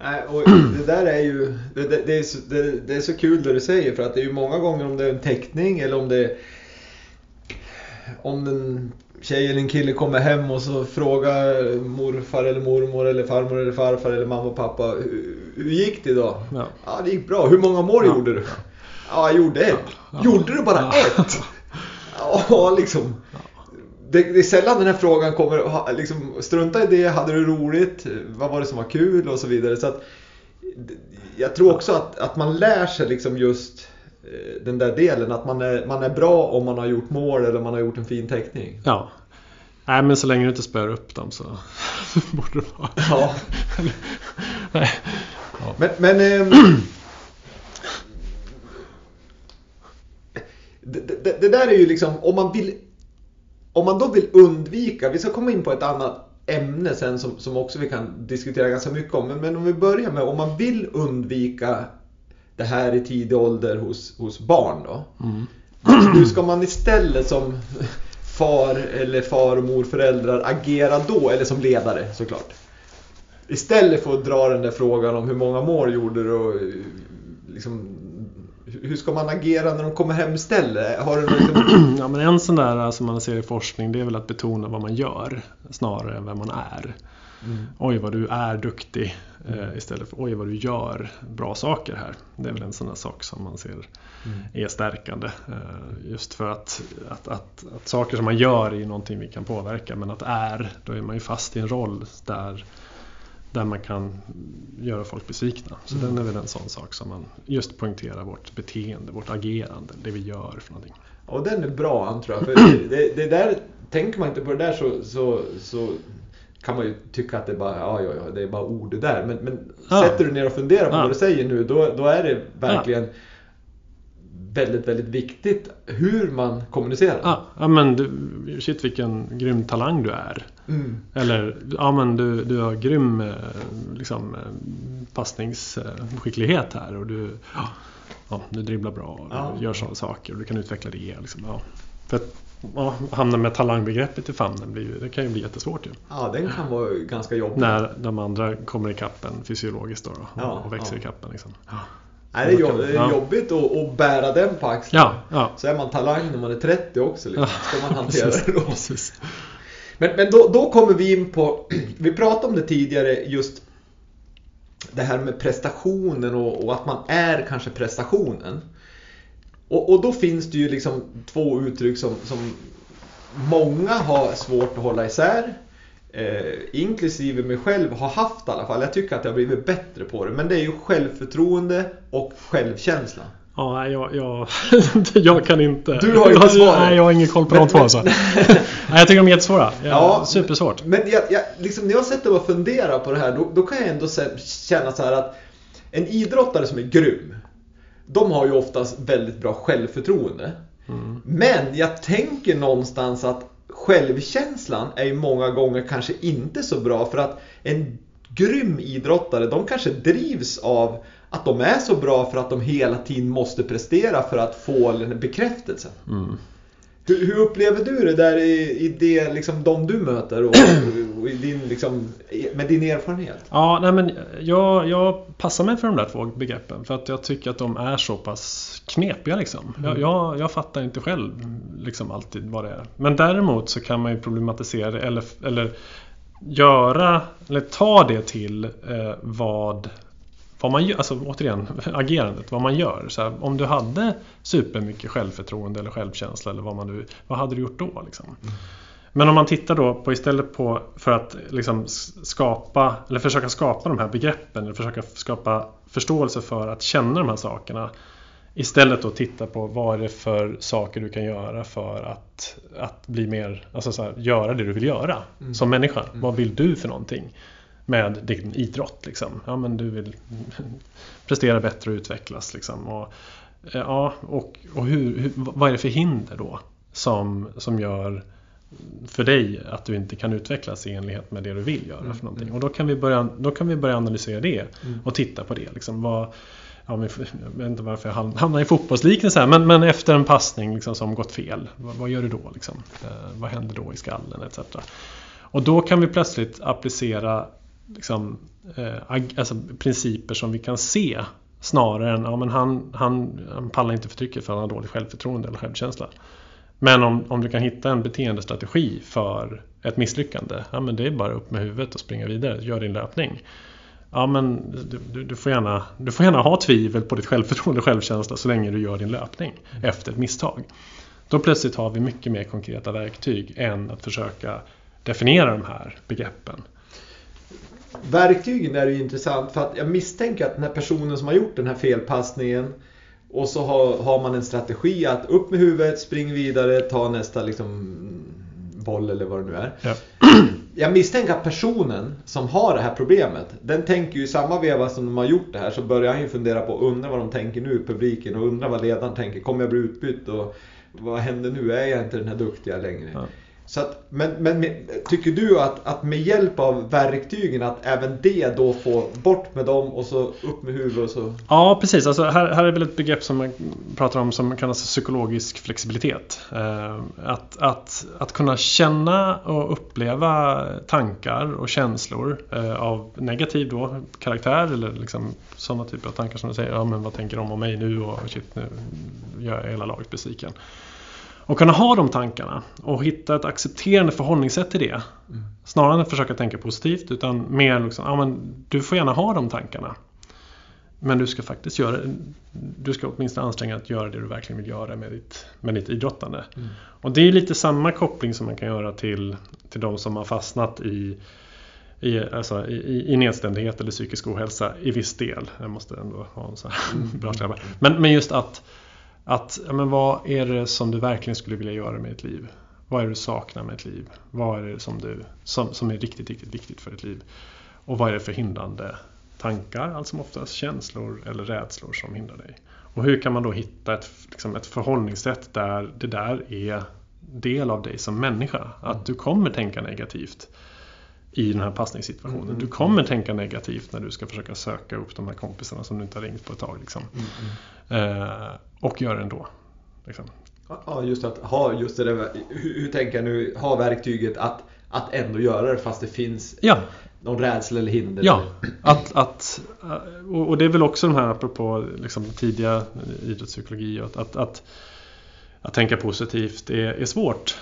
Nej, och det där är ju det, det, det, är så, det, det är så kul det du säger för att det är ju många gånger om det är en teckning eller om det är om en tjej eller en kille kommer hem och så frågar morfar eller mormor eller farmor eller farfar eller mamma och pappa hur, gick det idag? Ja. Ja, det gick bra. Hur många mål Ja. gjorde du? Ja, jag gjorde ett. Ja. Gjorde du bara ett? *laughs* Ja, liksom. Det, det är sällan den här frågan kommer, liksom, strunta i det, hade du roligt, vad var det som var kul och så vidare. Så att, jag tror också att, att man lär sig liksom just eh, den där delen, att man är, man är bra om man har gjort mål eller man har gjort en fin teckning. Ja. Nej men så länge du inte spöar upp dem så *laughs* borde det vara. Ja. *laughs* Nej. Men, men ehm, *clears throat* det, det, det där är ju liksom, om man vill om man då vill undvika, vi ska komma in på ett annat ämne sen som, som också vi kan diskutera ganska mycket om. Men, men om vi börjar med om man vill undvika det här i tidig ålder hos, hos barn då. Mm. Hur ska man istället som far eller far och morföräldrar agera då? Eller som ledare såklart. Istället för att dra den där frågan om hur många mål gjorde du och liksom, hur ska man agera när de kommer hem istället? Har du något *clears throat* Ja men en sån där som man ser i forskning det är väl att betona vad man gör snarare än vem man är. Mm. Oj vad du är duktig eh, istället för oj vad du gör bra saker här. Det är väl en sån där sak som man ser Mm. är stärkande. Eh, just för att, att, att, att saker som man gör är ju någonting vi kan påverka men att är, då är man ju fast i en roll där, där man kan göra folk besvikna. Så Mm. den är väl en sån sak som man just poängterar vårt beteende, vårt agerande, det vi gör för någonting. Och den är bra han tror jag. För det, det, där, tänker man inte på det där så, så, så kan man ju tycka att det är bara, ja, ja, ja, det är bara ord det där. Men, men Ja. sätter du ner och funderar på Ja. vad du säger nu, då, då är det verkligen väldigt, väldigt viktigt hur man kommunicerar. Ja, ja men du, shit vilken grym talang du är. Mm. Eller ja men du, du har grym eh, liksom, eh, passningsskicklighet här och du, ja, du dribblar bra och Ja. gör sådana saker och du kan utveckla det. Liksom, ja. För att ja, hamna med talangbegreppet i famnen blir ju, det kan ju bli jättesvårt ju. Ja, den kan vara ganska jobbig. När de andra kommer ikapp en fysiologiskt då, och, Ja, och växer ja. ikapp en. Liksom. Nej, det är, jobb, det är jobbigt att, att bära den på axeln. Ja, ja. Så är man talang när man är 30 också. Liksom. Ska man hantera det då? Men, men då, då kommer vi in på, *clears throat* vi pratade om det tidigare, just det här med prestationen och, och att man är kanske prestationen. Och, och då finns det ju liksom två uttryck som, som många har svårt att hålla isär. Eh, inklusive mig själv har haft i alla fall. Jag tycker att jag har blivit bättre på det. Men det är ju självförtroende och självkänsla. Ja, jag, jag, *laughs* jag kan inte. Du har inte *laughs* svaret. Nej, jag har ingen koll på Men- de två alltså. *laughs* nej, jag tycker de är jättesvåra. Ja, Ja, supersvårt. Men jag, jag, liksom, när jag sätter mig och funderar på det här, då, då kan jag ändå känna så här att en idrottare som är grym, de har ju oftast väldigt bra självförtroende. Mm. Men jag tänker någonstans att självkänslan är ju många gånger kanske inte så bra för att en grym idrottare, de kanske drivs av att de är så bra för att de hela tiden måste prestera för att få den bekräftelsen. Mm. Hur, hur upplever du det där i, i det, liksom, de du möter och, *clears throat* och din, liksom, med din erfarenhet? Ja, nej men jag, jag passar mig för de där två begreppen för att jag tycker att de är så pass knepiga liksom. Jag, jag, jag fattar inte själv liksom alltid vad det är. Men däremot så kan man ju problematisera det eller, eller göra, eller ta det till eh, vad vad man gör, alltså återigen *laughs* agerandet, vad man gör. Så här, om du hade supermycket självförtroende eller självkänsla eller vad man nu, vad hade du gjort då? Liksom? Men om man tittar då på istället på för att liksom skapa eller försöka skapa de här begreppen eller försöka skapa förståelse för att känna de här sakerna. Istället då titta på vad är det för saker du kan göra för att, att bli mer, alltså så här, göra det du vill göra Mm. som människa. Vad vill du för någonting med din idrott? Liksom? Ja, men du vill *laughs* prestera bättre och utvecklas. Liksom. Och, eh, ja, och, och hur, hur, vad är det för hinder då som, som gör för dig att du inte kan utvecklas i enlighet med det du vill göra för någonting. mm. Och då kan vi börja, då kan vi börja analysera det Mm. och titta på det. Liksom, vad, ja, men, jag vet inte varför jag ham- hamnar i fotbollsliknelse här, men, men efter en passning liksom, som gått fel, vad, vad gör du då? Liksom? Eh, vad händer då i skallen etc. Och då kan vi plötsligt applicera liksom, eh, alltså, principer som vi kan se snarare än ja, men han, han, han pallar inte förtrycket för han har dåligt självförtroende eller självkänsla. Men om, om du kan hitta en beteendestrategi för ett misslyckande, ja men det är bara upp med huvudet och springa vidare, gör din löpning. Ja men du, du, du, får gärna, du får gärna ha tvivel på ditt självförtroende och självkänsla så länge du gör din löpning efter ett misstag. Då plötsligt har vi mycket mer konkreta verktyg än att försöka definiera de här begreppen. Verktygen är ju intressant för att jag misstänker att den här personen som har gjort den här felpassningen och så har, har man en strategi att upp med huvudet, spring vidare, ta nästa liksom boll eller vad det nu är. Ja. *clears throat* Jag misstänker att personen som har det här problemet, den tänker ju i samma veva som de har gjort det här så börjar han ju fundera på, undra vad de tänker nu, publiken, och undra vad ledaren tänker. Kommer jag bli utbytt och vad händer nu? Är jag inte den här duktiga längre? Ja. Så att, men, men tycker du att, att med hjälp av verktygen att även det då få bort med dem och så upp med huvudet och så... Ja, precis. Alltså, här, här är väl ett begrepp som man pratar om som kallas psykologisk flexibilitet. Eh, att, att, att kunna känna och uppleva tankar och känslor eh, av negativ då, karaktär eller liksom sådana typer av tankar som du säger, ja men vad tänker de om mig nu och shit nu gör jag hela laget besviken. Och kunna ha de tankarna och hitta ett accepterande förhållningssätt till det. Snarare än att försöka tänka positivt utan mer liksom, ja men du får gärna ha de tankarna. Men du ska faktiskt göra Du ska åtminstone anstränga dig att göra det du verkligen vill göra med ditt, med ditt idrottande. Mm. Och det är lite samma koppling som man kan göra till, till de som har fastnat i i, alltså, i, i nedstämdhet eller psykisk ohälsa i viss del. Jag måste ändå ha en sån här *laughs* bra släppa. Men, men just att, att ja, men vad är det som du verkligen skulle vilja göra med ditt liv? Vad är det du saknar med ditt liv? Vad är det som, du, som, som är riktigt, riktigt viktigt för ditt liv? Och vad är det för hindrande tankar, allt som oftast känslor eller rädslor som hindrar dig? Och hur kan man då hitta ett, liksom ett förhållningssätt där det där är del av dig som människa? Att du kommer tänka negativt i den här passningssituationen. Mm. Du kommer tänka negativt när du ska försöka söka upp de här kompisarna som du inte har ringt på ett tag. Liksom. Eh, och gör det ändå. Liksom. Ja, just att ha just det där, hur, tänker jag nu, ha verktyget att, att ändå göra det fast det finns Ja, någon rädsla eller hinder. ja. Att, att, eh, och och det är väl också de här apropå liksom, tidiga idrottspsykologi. Att, att, att, att tänka positivt är, är svårt.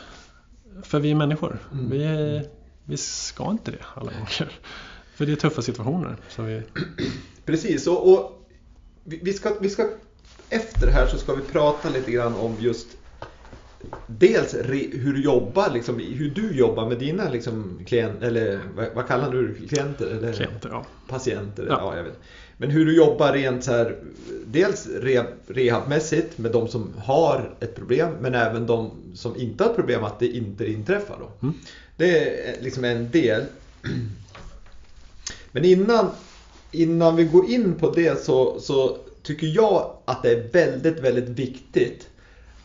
För vi är människor. Mm. Vi, är, vi ska inte det alla gånger. För det är tuffa situationer. Så vi, *clears throat* Precis, och, och vi, ska, vi ska efter det här så ska vi prata lite grann om just Dels re, hur du jobbar, liksom, hur du jobbar med dina liksom, klient, eller vad, vad kallar du klienter? Eller klienter, ja. patienter? Ja. Ja. jag vet. Men hur du jobbar rent så här, dels re, rehabmässigt med de som har ett problem men även de som inte har ett problem att det inte inträffar. Då. Mm. Det är liksom en del. *clears throat* Men innan, innan vi går in på det så, så tycker jag att det är väldigt, väldigt viktigt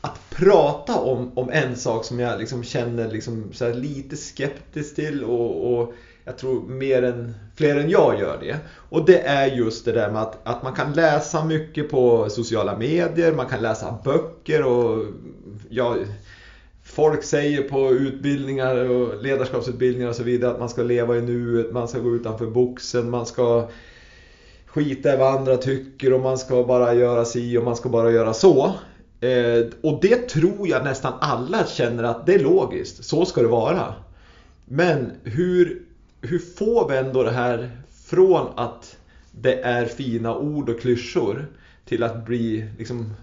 att prata om, om en sak som jag liksom känner liksom lite skeptisk till och, och jag tror mer än, fler än jag gör det. Och det är just det där med att, att man kan läsa mycket på sociala medier, man kan läsa böcker och ja, Folk säger på utbildningar och ledarskapsutbildningar och så vidare att man ska leva i nuet, man ska gå utanför boxen, man ska skita i vad andra tycker och man ska bara göra si och man ska bara göra så. Eh, och det tror jag nästan alla känner att det är logiskt, så ska det vara. Men hur, hur får vi ändå det här från att det är fina ord och klyschor till att bli liksom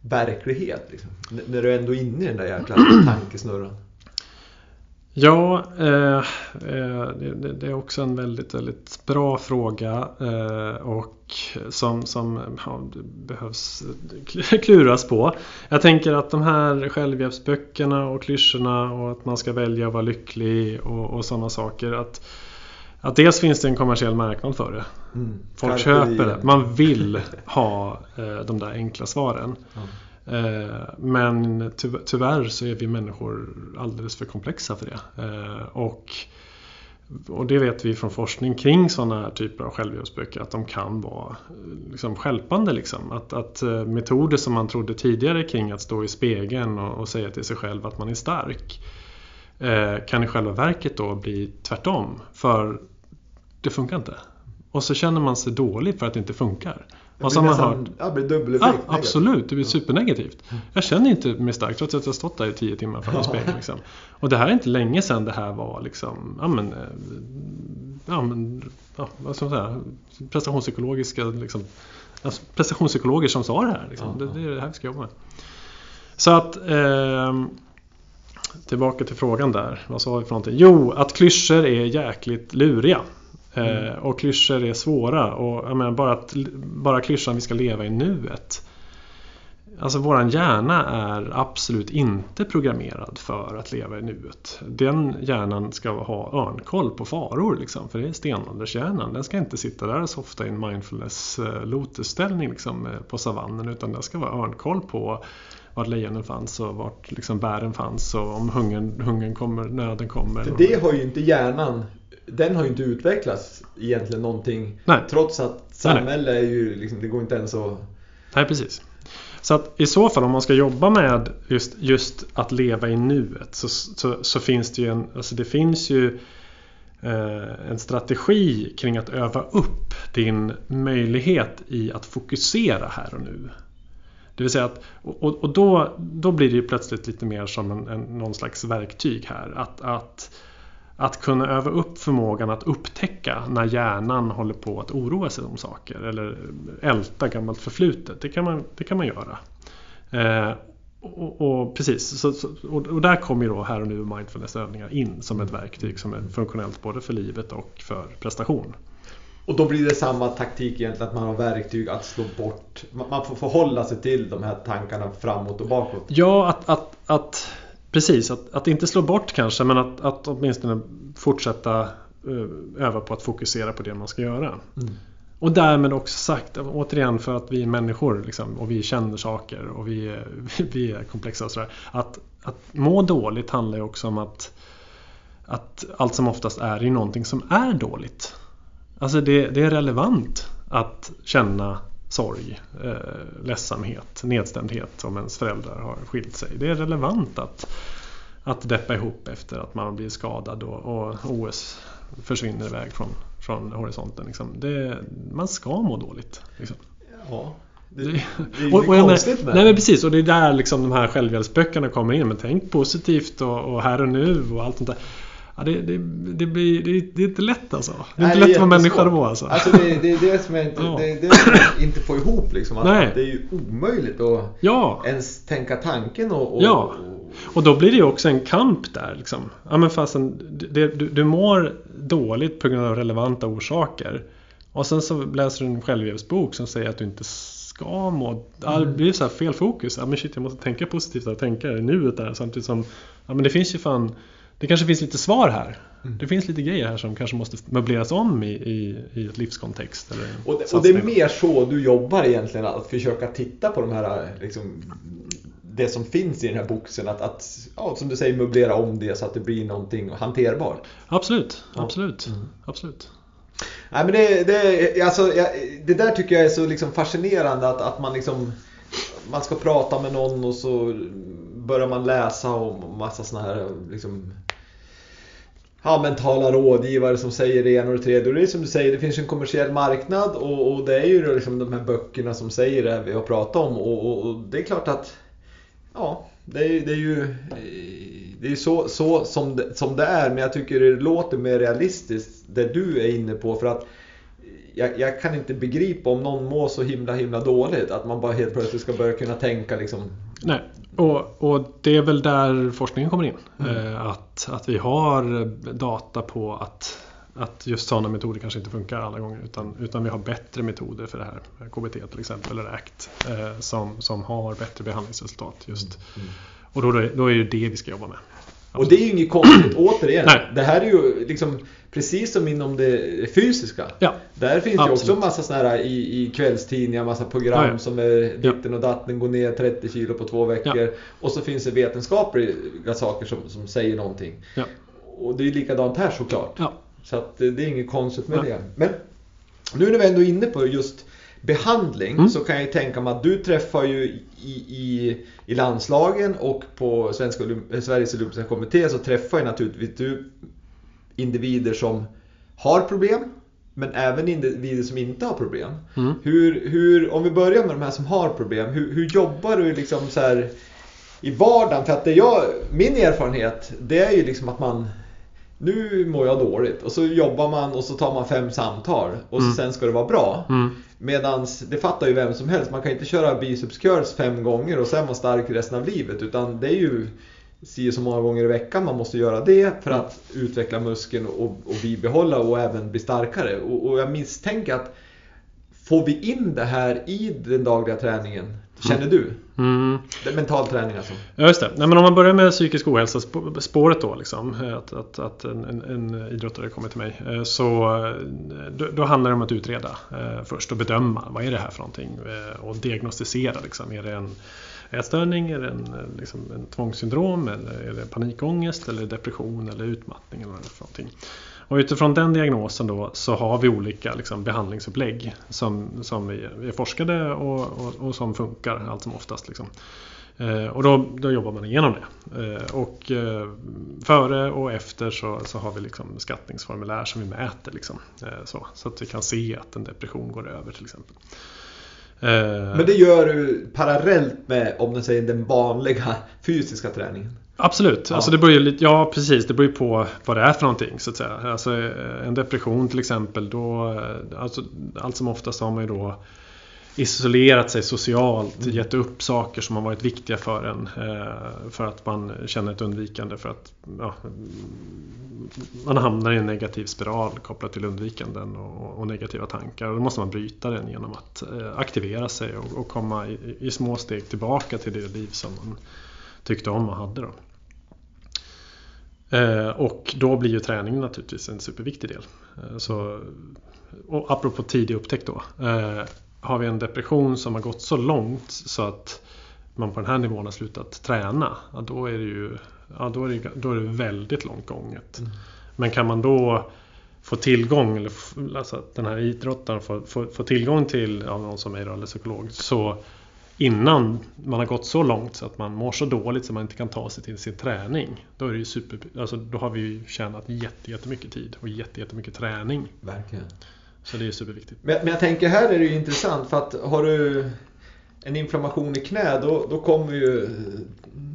verklighet? Liksom? När du är ändå är inne i den där jäkla *clears throat* tankesnurran. Ja, eh, eh, det, är också en väldigt, väldigt bra fråga eh, och som, som ja, behövs *laughs* kluras på. Jag tänker att de här självhjälpsböckerna och klyschorna och att man ska välja att vara lycklig och, och sådana saker. Att, att dels finns det en kommersiell marknad för det. Mm. Folk Carpe köper det. Man vill *laughs* ha eh, de där enkla svaren. Ja. Eh, men tyvärr så är vi människor alldeles för komplexa för det. Eh, och, och det vet vi från forskning kring sådana här typer av självhjälpsböcker att de kan vara liksom skälpande. Liksom. Att, att metoder som man trodde tidigare kring att stå i spegeln och, och säga till sig själv att man är stark kan i själva verket då bli tvärtom. För det funkar inte. Och så känner man sig dålig för att det inte funkar. Och så har man hört... Ja, det blir dubbeleffekt. Ja, absolut, det blir supernegativt. Jag känner inte mig stark trots att jag stått där i tio timmar framför spegeln. Liksom. Och det här är inte länge sedan det här var liksom, ja men, eh, ja men, ja, vad ska man säga, prestationspsykologiska liksom, alltså prestationspsykologer som sa det här. Liksom. Det, det, är det här vi ska jobba med. Så att eh, Tillbaka till frågan där. Vad sa vi för någonting? Jo, att klyschor är jäkligt luriga. Mm. Eh, och klyschor är svåra. Och jag menar, bara, att, bara klyschan vi ska leva i nuet. Alltså våran hjärna är absolut inte programmerad för att leva i nuet. Den hjärnan ska ha örnkoll på faror liksom, för det är stenåldershjärnan. Den ska inte sitta där och softa i en mindfulness eh, lotusställning liksom, eh, på savannen utan den ska vara örnkoll på vart lejonen fanns och vart liksom bären fanns och om hungern, hungern kommer, nöden kommer. För det har ju inte hjärnan den har ju inte utvecklats egentligen någonting. Nej. Trots att samhälle är ju liksom, det går inte ens att... Nej precis. Så att i så fall om man ska jobba med just, just att leva i nuet så, så, så finns det ju en, alltså det finns ju eh, en strategi kring att öva upp din möjlighet i att fokusera här och nu. Det vill säga att, och, och då, då blir det ju plötsligt lite mer som en, en, någon slags verktyg här. Att, att att kunna öva upp förmågan att upptäcka när hjärnan håller på att oroa sig om saker eller älta gammalt förflutet. Det kan man, det kan man göra. Eh, och, och, precis, så, så, och, och, där kommer ju då här och nu mindfulnessövningar in som ett verktyg som är funktionellt både för livet och för prestation. Och då blir det samma taktik egentligen att man har verktyg att slå bort. Man får förhålla sig till de här tankarna framåt och bakåt. Ja, att, att, att Precis, att, att inte slå bort kanske men att, att åtminstone fortsätta eh, öva på att fokusera på det man ska göra. Mm. Och därmed också sagt, återigen för att vi är människor liksom, och vi känner saker och vi är, *laughs* vi är komplexa och sådär. Att, att må dåligt handlar ju också om att, att allt som oftast är ju någonting som är dåligt. Alltså det, det är relevant att känna sorg, eh, ledsamhet, nedstämdhet om ens föräldrar har skilt sig. Det är relevant att, att deppa ihop efter att man blir skadad och, och OS försvinner iväg från, från horisonten. Liksom. Det, man ska må dåligt. Liksom. Ja. Det, det, är och, och konstigt med Nej men precis och det är där liksom de här självhjälpsböckerna kommer in. Men tänk positivt och, och här och nu och allt sånt där. Ja, det, det, det, blir, det, det, är inte lätt alltså. Det är Nej, inte lätt vara människa då alltså. alltså det, det är det som jag inte, ja. det, det jag inte får ihop liksom. Nej. det är ju omöjligt att ja. ens tänka tanken och, och, Ja. Och då blir det ju också en kamp där liksom. Ja men fastän du, du mår dåligt på grund av relevanta orsaker. Och sen så läser du en självhjälpsbok som säger att du inte ska må... Det blir så här fel fokus. Ja men shit jag måste tänka positivt och tänka i nuet där samtidigt som... Ja men det finns ju fan det kanske finns lite svar här. Mm. Det finns lite grejer här som kanske måste möbleras om i, i, i ett livskontext. Eller och, det, och det är mer så du jobbar egentligen, att försöka titta på de här liksom, det som finns i den här boxen. Att, att ja, som du säger, möblera om det så att det blir någonting hanterbart. Absolut, absolut. Mm. absolut. Nej, men det, det, alltså, det där tycker jag är så liksom fascinerande att, att man liksom man ska prata med någon och så börjar man läsa om massa sådana här liksom, ja, mentala rådgivare som säger det ena och det tredje. Och det är som du säger, det finns en kommersiell marknad och, och det är ju liksom de här böckerna som säger det vi har pratat om. Och, och, och det är klart att ja, det är, det är ju det är så, så som, det, som det är. Men jag tycker det låter mer realistiskt det du är inne på. För att jag, jag, kan inte begripa om någon mår så himla himla dåligt att man bara helt plötsligt ska börja kunna tänka liksom. Nej, och, och det är väl där forskningen kommer in. Mm. Eh, att, att vi har data på att, att just sådana metoder kanske inte funkar alla gånger utan, utan vi har bättre metoder för det här. KBT till exempel eller ACT eh, som, som har bättre behandlingsresultat just. Mm. Mm. Och då, då är det det vi ska jobba med. Och det är ju inget konstigt, *clears throat* återigen. Nej. Det här är ju liksom precis som inom det fysiska. Ja. Där finns ju Absolut. också en massa sådana här i, i kvällstidningar, massa program Ja, ja. som är ditten och datten, går ner 30 kilo på två veckor. Och så finns det vetenskapliga saker som, som säger någonting. Och det är ju likadant här såklart. Så att det är inget konstigt med det. Men nu när vi ändå är inne på just behandling Mm. så kan jag ju tänka mig att du träffar ju i, i, i landslagen och på Svenska Olymp- eh, Sveriges Olympiska Kommitté så träffar ju naturligtvis du individer som har problem men även individer som inte har problem. Mm. Hur, hur, om vi börjar med de här som har problem, hur, hur jobbar du liksom så här i vardagen? För att det jag, min erfarenhet det är ju liksom att man nu mår jag dåligt och så jobbar man och så tar man fem samtal och så Mm. sen ska det vara bra. Mm. Medans det fattar ju vem som helst. Man kan inte köra biceps curls fem gånger och sen vara stark resten av livet. Utan det är ju si så många gånger i veckan man måste göra det för att utveckla muskeln och, och bibehålla och även bli starkare. Och, och jag misstänker att får vi in det här i den dagliga träningen? Känner du? Mm. Mental träning alltså. Ja, just det. Nej, men om man börjar med psykisk ohälsa sp- spåret då liksom. Att, att, att en, en, idrottare kommer till mig. eh, Så eh, då, då handlar det om att utreda eh, först och bedöma. Vad är det här för någonting? Och diagnostisera liksom. Är det en ätstörning? Är det en, liksom, en tvångssyndrom? Eller är det panikångest? Eller depression? Eller utmattning? Eller någonting. Och utifrån den diagnosen då så har vi olika liksom, behandlingsupplägg som, som vi, vi är forskade och, och, och som funkar allt som oftast. Liksom. Eh, och då, då jobbar man igenom det. Eh, och eh, före och efter så, så har vi liksom skattningsformulär som vi mäter. Liksom, eh, så, så att vi kan se att en depression går över till exempel. Eh, Men det gör du parallellt med om du säger den vanliga fysiska träningen. Absolut, Ja. alltså det beror ju lite, ja precis, det beror ju på vad det är för någonting så att säga. Alltså, eh, en depression till exempel, då, eh, alltså, allt som oftast har man ju då isolerat sig socialt, Mm. gett upp saker som har varit viktiga för en eh, för att man känner ett undvikande för att ja, man hamnar i en negativ spiral kopplat till undvikanden och, och negativa tankar. Och då måste man bryta den genom att aktivera sig och, och komma i, i små steg tillbaka till det liv som man tyckte om och hade. Då. Eh, och då blir ju träningen naturligtvis en superviktig del. Eh, så, och apropå tidig upptäckt då. Eh, har vi en depression som har gått så långt så att man på den här nivån har slutat träna. Ja, då är det ju ja, då är det, då är det väldigt långt gånget. Men kan man då få tillgång, eller alltså att den här idrottaren får, får, får tillgång till ja, någon som är då, eller psykolog. Så innan man har gått så långt så att man mår så dåligt så man inte kan ta sig till sin träning. Då, är det super, alltså, då har vi ju tjänat jätte, jättemycket tid och jätte, jättemycket träning. Verkligen. Så det är superviktigt. Men, men jag tänker här är det ju intressant för att har du en inflammation i knä då, då kommer ju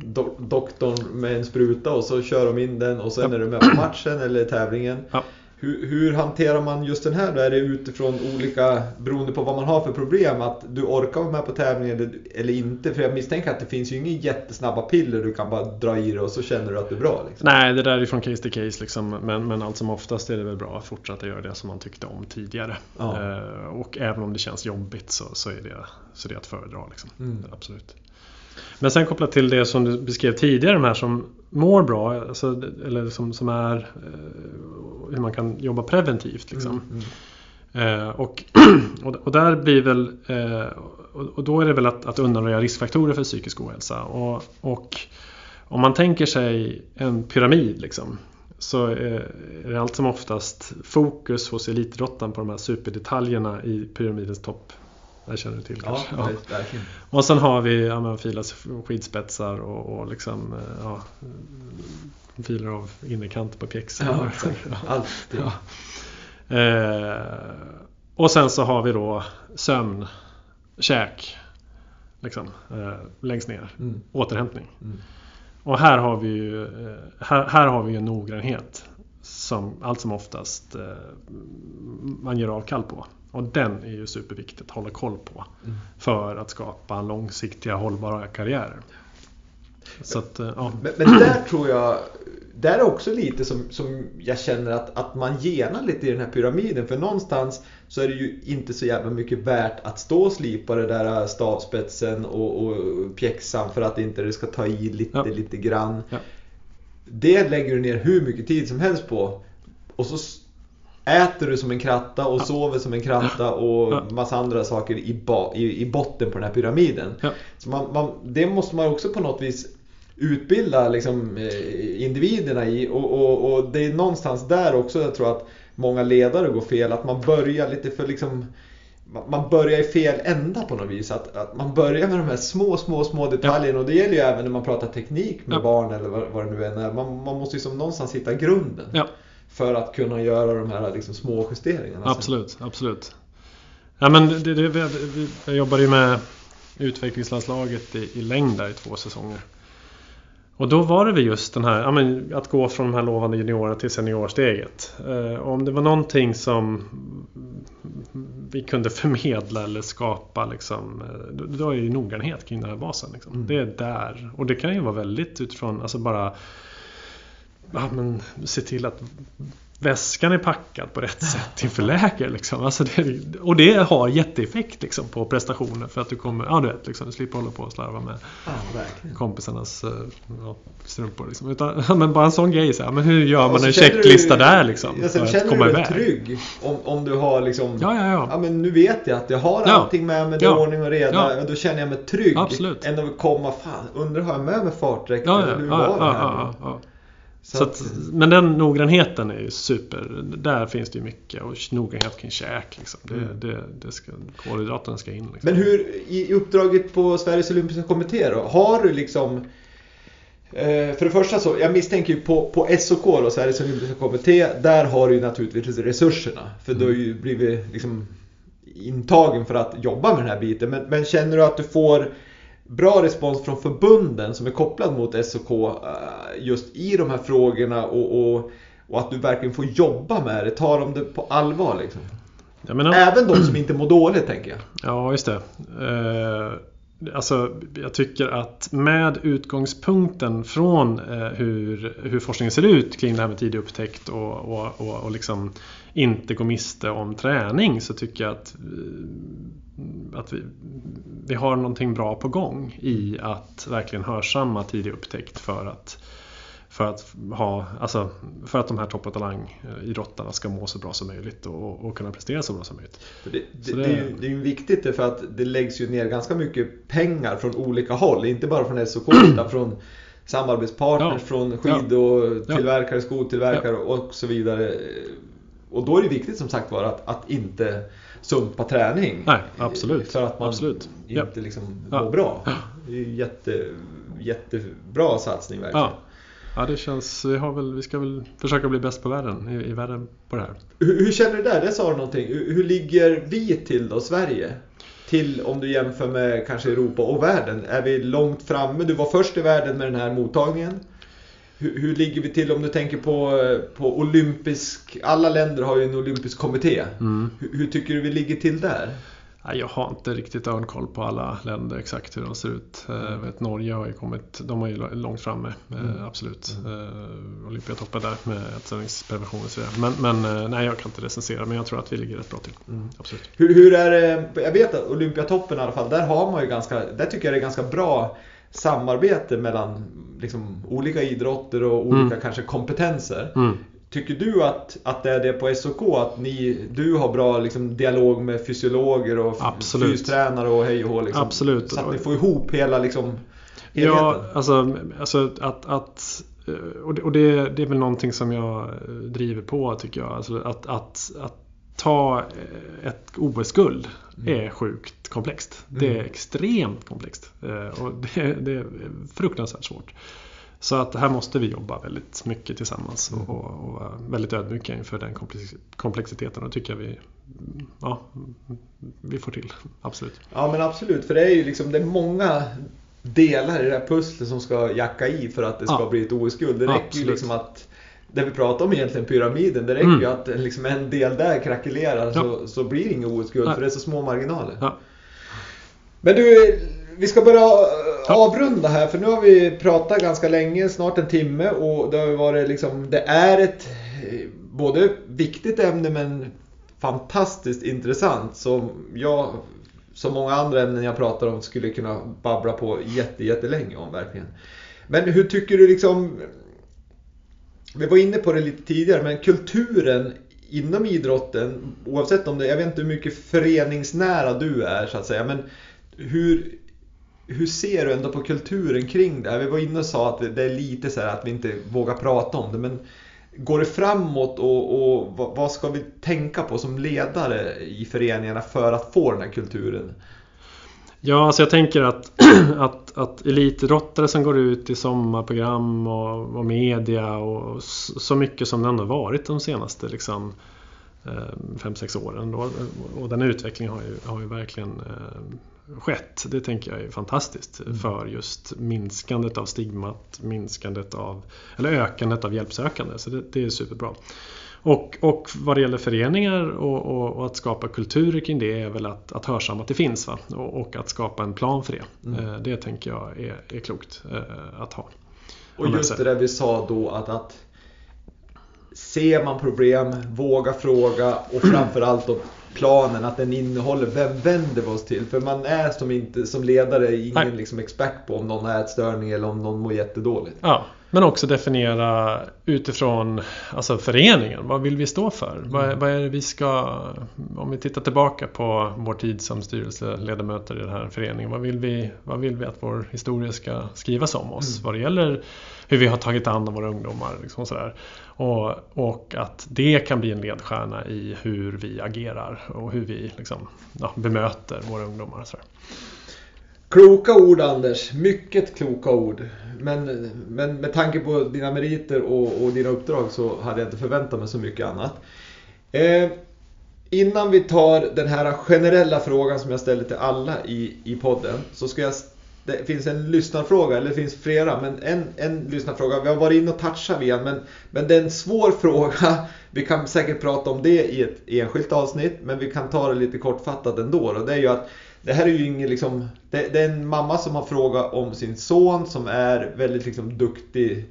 do, doktorn med en spruta och så kör de in den och sen Ja. är du med på matchen eller tävlingen. Ja. Hur, hur hanterar man just den här då? Är det utifrån olika, beroende på vad man har för problem, att du orkar vara med på tävlingen eller, inte? För jag misstänker att det finns ju inga jättesnabba piller du kan bara dra i det och så känner du att du är bra. Liksom. Nej, det där är från case till case liksom. Men, men allt som oftast är det väl bra att fortsätta göra det som man tyckte om tidigare. Ja. Eh, och även om det känns jobbigt så, så, är, det, så är det att föredra. Liksom. Mm. Absolut. Men sen kopplat till det som du beskrev tidigare, de här som mår bra, alltså, eller som, som är eh, hur man kan jobba preventivt. Liksom. Mm, mm. Eh, och, *clears throat* och, där blir väl eh, och, då är det väl att, att undanröja riskfaktorer för psykisk ohälsa. Och, och om man tänker sig en pyramid liksom, så är är det allt som oftast fokus hos elitidrottaren på de här superdetaljerna i pyramidens topp. Det känner du till Ja, kanske? ja. verkligen. Och sen har vi ja, men filas skidspetsar och, och liksom eh, ja, filer av innerkant på pjäxor. Ja. Alltid. Ja. Eh, och sen så har vi då sömn, käk, liksom, eh, längst ner. Mm. Återhämtning. Mm. Och här har vi ju eh, här, här har vi ju noggrannhet som allt som oftast eh, man ger avkall på. Och den är ju superviktigt att hålla koll på Mm. för att skapa långsiktiga hållbara karriärer. Så att, eh, ja. Men, men där tror jag, där är också lite som, som jag känner att, att man genar lite i den här pyramiden. För någonstans så är det ju inte så jävla mycket värt att stå och slipa det där stavspetsen och, och pjäxan för att inte det ska ta i lite, Ja. lite grann. Ja. det lägger du ner hur mycket tid som helst på. Och så äter du som en kratta och sover som en kratta och Ja. massa andra saker i, ba, i, i botten på den här pyramiden. Ja. Så man, man, det måste man också på något vis utbilda liksom, eh, individerna i och, och, och det är någonstans där också jag tror att många ledare går fel. Att man börjar lite för liksom man- börjar i fel ända på något vis. Att, att man börjar med de här små, små, små detaljerna och det gäller ju även när man pratar teknik med Ja. barn eller vad, vad det nu än är. Man, man måste ju som någonstans hitta grunden Ja, för att kunna göra de här liksom, små justeringarna. sen. absolut, absolut. Ja, men det, det, vi, vi, jag jobbade ju med utvecklingslandslaget i, i längd där i två säsonger. Och då var det väl just den här, ja, men, att gå från de här lovande juniorerna till seniorsteget. Eh, om det var någonting som vi kunde förmedla eller skapa liksom, då, då är ju noggrannhet kring den här basen. Liksom. Mm. Det är där. Och det kan ju vara väldigt utifrån, alltså bara ja, men, se till att väskan är packad på rätt sätt inför läger. Liksom. Alltså det, och det har jätteeffekt liksom, på prestationen för att du kommer, ja du vet, liksom, du slipper hålla på och slarva med Ja, kompisarnas eh, ja, strumpor. Liksom. Utan, men bara en sån grej, så här, men hur gör man så en checklista du- där liksom? Ja, sen för att känner komma du dig trygg om, om du har liksom Ja, ja, ja. Ja men nu vet jag att jag har Ja. allting med mig, det är ordning och reda. Ja. Då känner jag mig trygg. Absolut. Än att komma, fan, undrar har jag med mig fartdräkt? Ja, ja, hur var det här. Så att, men den noggrannheten är ju super. Där finns det ju mycket och noggrannhet kring käk. Liksom. Det, Mm. det, det ska, kolhydraterna ska in. Liksom. Men hur, i uppdraget på Sveriges Olympiska Kommitté då? Har du liksom eh, för det första så, jag misstänker ju på, på SOK då, Sveriges Olympiska Kommitté, där har du ju naturligtvis resurserna. För du har ju blivit liksom intagen för att jobba med den här biten. Men, men känner du att du får bra respons från förbunden som är kopplad mot SOK eh, just i de här frågorna och, och, och att du verkligen får jobba med det? Tar de det på allvar liksom? Menar, Även de som inte mår dåligt tänker jag. Ja, just det. Eh, alltså, jag tycker att med utgångspunkten från eh, hur, hur forskningen ser ut kring det här med tidig upptäckt och, och, och, och liksom inte gå miste om träning så tycker jag att, eh, att vi, vi har någonting bra på gång i att verkligen hörsamma tidig upptäckt för att för att, ha, alltså, för att de här topp och talangidrottarna ska må så bra som möjligt och, och kunna prestera så bra som möjligt. Det, det, det, är ju, det är ju viktigt för att det läggs ju ner ganska mycket pengar från olika håll. Inte bara från SOK *clears throat* utan från samarbetspartners, Ja. från skidtillverkare, Ja. skotillverkare och så vidare. Och då är det viktigt som sagt var att, att inte sumpa träning. Nej, absolut. För att man Absolut. Ja. inte liksom Ja. mår bra. Det är ju jätte, jättebra satsning verkligen. Ja. ja, det känns... Vi, har väl, vi ska väl försöka bli bäst på världen, i, i världen på det här. Hur, hur känner du där? Det sa du någonting. Hur, hur ligger vi till då, Sverige? Till om du jämför med kanske Europa och världen. Är vi långt framme? Du var först i världen med den här mottagningen. Hur, hur ligger vi till om du tänker på, på olympisk... Alla länder har ju en olympisk kommitté. Mm. Hur, hur tycker du vi ligger till där? Jag har inte riktigt örnkoll på alla länder exakt hur de ser ut. Eh, Jag vet, Norge har ju kommit, de är ju långt framme, eh, Mm. absolut. Eh, Olympiatoppen där med ätstörningsprevention och sådär. Men, men eh, nej, jag kan inte recensera, men jag tror att vi ligger rätt bra till. Absolut. Hur, hur är det? Jag vet att Olympiatoppen i alla fall, där har man ju ganska... Där tycker jag det är ganska bra samarbete mellan liksom, olika idrotter och olika Mm. kanske kompetenser. Mm. Tycker du att, att det är det på SOK? Att ni, du har bra liksom, dialog med fysiologer och Absolut. fystränare och hej och hå? Liksom, Absolut. Så att ni får ihop hela liksom, Ja, helheten? alltså, alltså att, att eh, och, det, och det, det är väl någonting som jag eh, driver på tycker jag. Alltså att, att, att ta eh, ett OS-guld är sjukt komplext. Det är Mm. extremt komplext. Eh, Och det, det är fruktansvärt svårt. Så att här måste vi jobba väldigt mycket tillsammans och, och, och vara väldigt ödmjuka inför den komplex- komplexiteten. Och tycker jag vi, ja, vi får till. *laughs* Absolut. Ja men absolut, för det är ju liksom det är många delar i det här pusslet som ska jacka i för att det ska Ja. bli ett OS-guld. Det räcker ju liksom att det vi pratar om egentligen, pyramiden, det räcker Mm. ju att liksom en del där krackelerar så, så blir det inget OS-guld Nej. för det är så små marginaler. Ja. Men du, vi ska börja eh, avrunda här för nu har vi pratat ganska länge, snart en timme och det har varit liksom, det är ett eh, både viktigt ämne men fantastiskt intressant som jag, som många andra ämnen jag pratar om, skulle kunna babbla på jätte, jättelänge om verkligen. Men hur tycker du liksom vi var inne på det lite tidigare, men kulturen inom idrotten, oavsett om det, jag vet inte hur mycket föreningsnära du är så att säga, men hur, hur ser du ändå på kulturen kring det här? Vi var inne och sa att det är lite så här att vi inte vågar prata om det, men går det framåt och, och vad ska vi tänka på som ledare i föreningarna för att få den här kulturen? Ja, alltså jag tänker att, *clears throat* att, att elitidrottare som går ut i sommarprogram och, och media och så mycket som det ändå varit de senaste liksom, 5-6 eh, åren. Då, och den utvecklingen har ju, har ju verkligen eh, skett. Det tänker jag är fantastiskt mm. för just minskandet av stigmat, minskandet av, eller ökandet av hjälpsökande. Så det, det är superbra. Och, och vad det gäller föreningar och, och, och, att skapa kulturer kring det är väl att, att hörsamma att det finns va? Och, och, att skapa en plan för det. Mm. Eh, det tänker jag är, är klokt eh, att ha. Och just det där vi sa då att, att ser man problem, våga fråga och framförallt då planen, att den innehåller vem vänder vi oss till? För man är som, inte, som ledare ingen liksom expert på om någon har ätstörning eller om någon mår jättedåligt. Ja, men också definiera utifrån alltså föreningen. Vad vill vi stå för? Mm. Vad, vad, är det vi ska... Om vi tittar tillbaka på vår tid som styrelseledamöter i den här föreningen. Vad vill vi, vad vill vi att vår historia ska skrivas om oss? Mm. Vad det gäller hur vi har tagit hand om våra ungdomar. Liksom sådär. Och, och att det kan bli en ledstjärna i hur vi agerar och hur vi liksom, ja, bemöter våra ungdomar. Sådär. Kloka ord Anders, mycket kloka ord. Men, men med tanke på dina meriter och, och dina uppdrag så hade jag inte förväntat mig så mycket annat. Eh, innan vi tar den här generella frågan som jag ställer till alla i, i podden så ska jag det finns en lyssnarfråga, eller det finns flera, men en, en lyssnarfråga. Vi har varit inne och touchat vid den, men, men det är en svår *laughs* fråga. Vi kan säkert prata om det i ett enskilt avsnitt, men vi kan ta det lite kortfattat ändå. Och det är ju att det här är ju ingen liksom, det, det, är en mamma som har frågat om sin son som är väldigt liksom duktig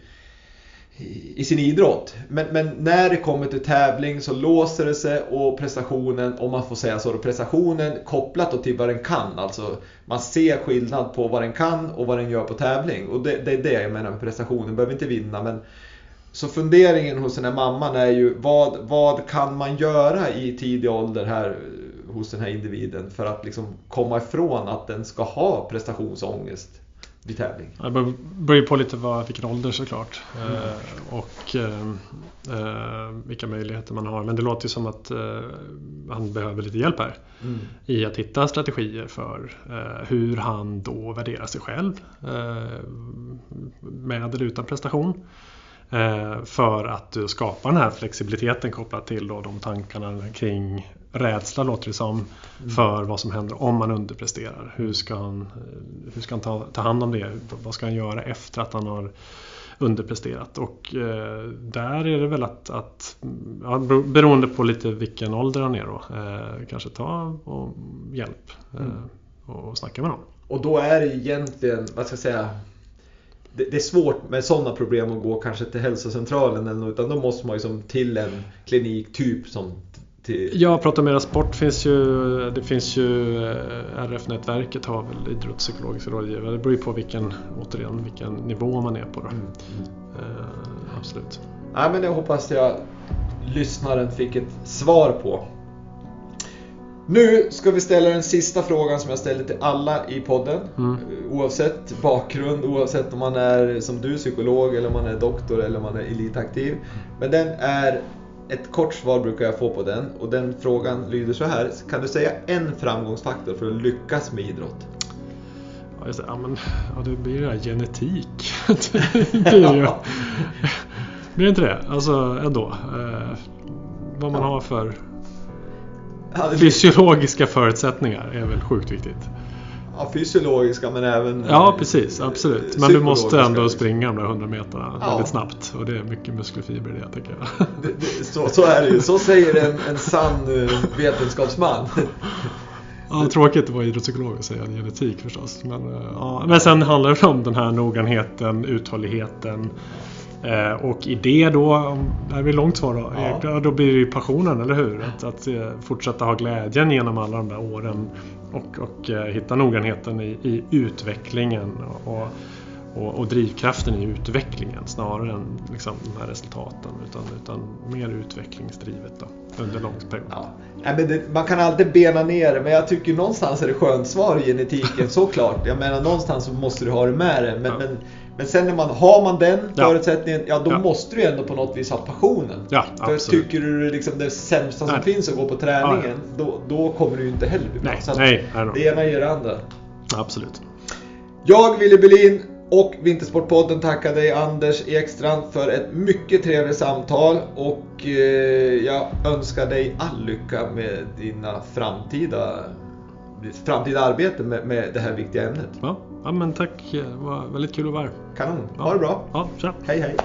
i sin idrott. Men, men, när det kommer till tävling så låser det sig och prestationen, om man får säga så, prestationen kopplat till vad den kan. Alltså man ser skillnad på vad den kan och vad den gör på tävling. Och det, det är det jag menar med prestationen, behöver inte vinna men så funderingen hos den här mamman är ju vad, vad kan man göra i tidig ålder här hos den här individen för att liksom komma ifrån att den ska ha prestationsångest vid tävling? Det beror ju på lite vad, vilken ålder såklart mm. eh, och eh, eh, vilka möjligheter man har. Men det låter ju som att eh, han behöver lite hjälp här mm. i att hitta strategier för eh, hur han då värderar sig själv eh, med eller utan prestation. För att skapa den här flexibiliteten kopplat till då de tankarna kring rädsla låter det som mm. för vad som händer om man underpresterar. Hur ska han, hur ska han ta, ta hand om det? Vad ska han göra efter att han har underpresterat? Och eh, där är det väl att, att ja, beroende på lite vilken ålder han är då, eh, kanske ta och hjälp eh, mm. och snacka med någon. Och då är det egentligen, vad ska jag säga, det, det, är svårt med sådana problem att gå kanske till hälsocentralen eller något, utan då måste man ju som till en klinik typ som till... Ja, Prata Mera Sport finns ju. Det finns ju eh, RF-nätverket har väl idrottspsykologiska rådgivare. Det beror ju på vilken, återigen, vilken nivå man är på. Då. Mm. Uh, absolut. Ja, men det hoppas jag lyssnaren fick ett svar på. Nu ska vi ställa den sista frågan som jag ställer till alla i podden. Mm. Oavsett bakgrund, oavsett om man är som du psykolog eller om man är doktor eller om man är elitaktiv. Men den är ett kort svar brukar jag få på den och den frågan lyder så här. Kan du säga en framgångsfaktor för att lyckas med idrott? Ja, det. Ja, men, ja, det blir det här genetik. *laughs* det *laughs* blir ju. blir inte det? Alltså ändå. Eh, vad man ja. har för fysiologiska förutsättningar är väl sjukt viktigt ja, fysiologiska men även Ja precis, absolut. Men du måste ändå springa de där 100 meterna ja. väldigt snabbt. Och det är mycket muskelfiber i det tycker jag. Det, det, så, så är det ju. Så säger en, en sann eh, vetenskapsman. Ja, tråkigt att vara idrottspsykolog och säga genetik förstås. Men, eh, ja. men sen handlar det om den här noggrannheten, uthålligheten. Eh, och i det då, det här blir långt svar då, ja. då blir det ju passionen, eller hur? Att, att fortsätta ha glädjen genom alla de där åren och, och eh, hitta noggrannheten i, i utvecklingen och, och, och drivkraften i utvecklingen snarare än liksom, de här resultaten. Utan, utan mer utvecklingsdrivet då, under lång period. Ja. Nej, men det, man kan alltid bena ner det, men jag tycker någonstans är det skönt svar i genetiken, *laughs* såklart. Jag menar någonstans måste du ha det med det. Men, Ja. men, men sen när man har man den Ja. förutsättningen, ja då Ja. måste du ändå på något vis ha passionen. Ja, För absolut. tycker du liksom det sämsta som Nej. finns att gå på träningen, Då, då kommer du ju inte heller bli bra. Nej, Så nej, det ena ger det andra. Absolut. Jag, Wille Berlin och Vintersportpodden tackar dig Anders Ekstrand för ett mycket trevligt samtal och eh, jag önskar dig all lycka med dina framtida, framtida arbete med, med det här viktiga ämnet. Ja, ja men tack. Det var väldigt kul att vara här. Kanon, Ja. ha det bra. Ja, tja. Hej hej.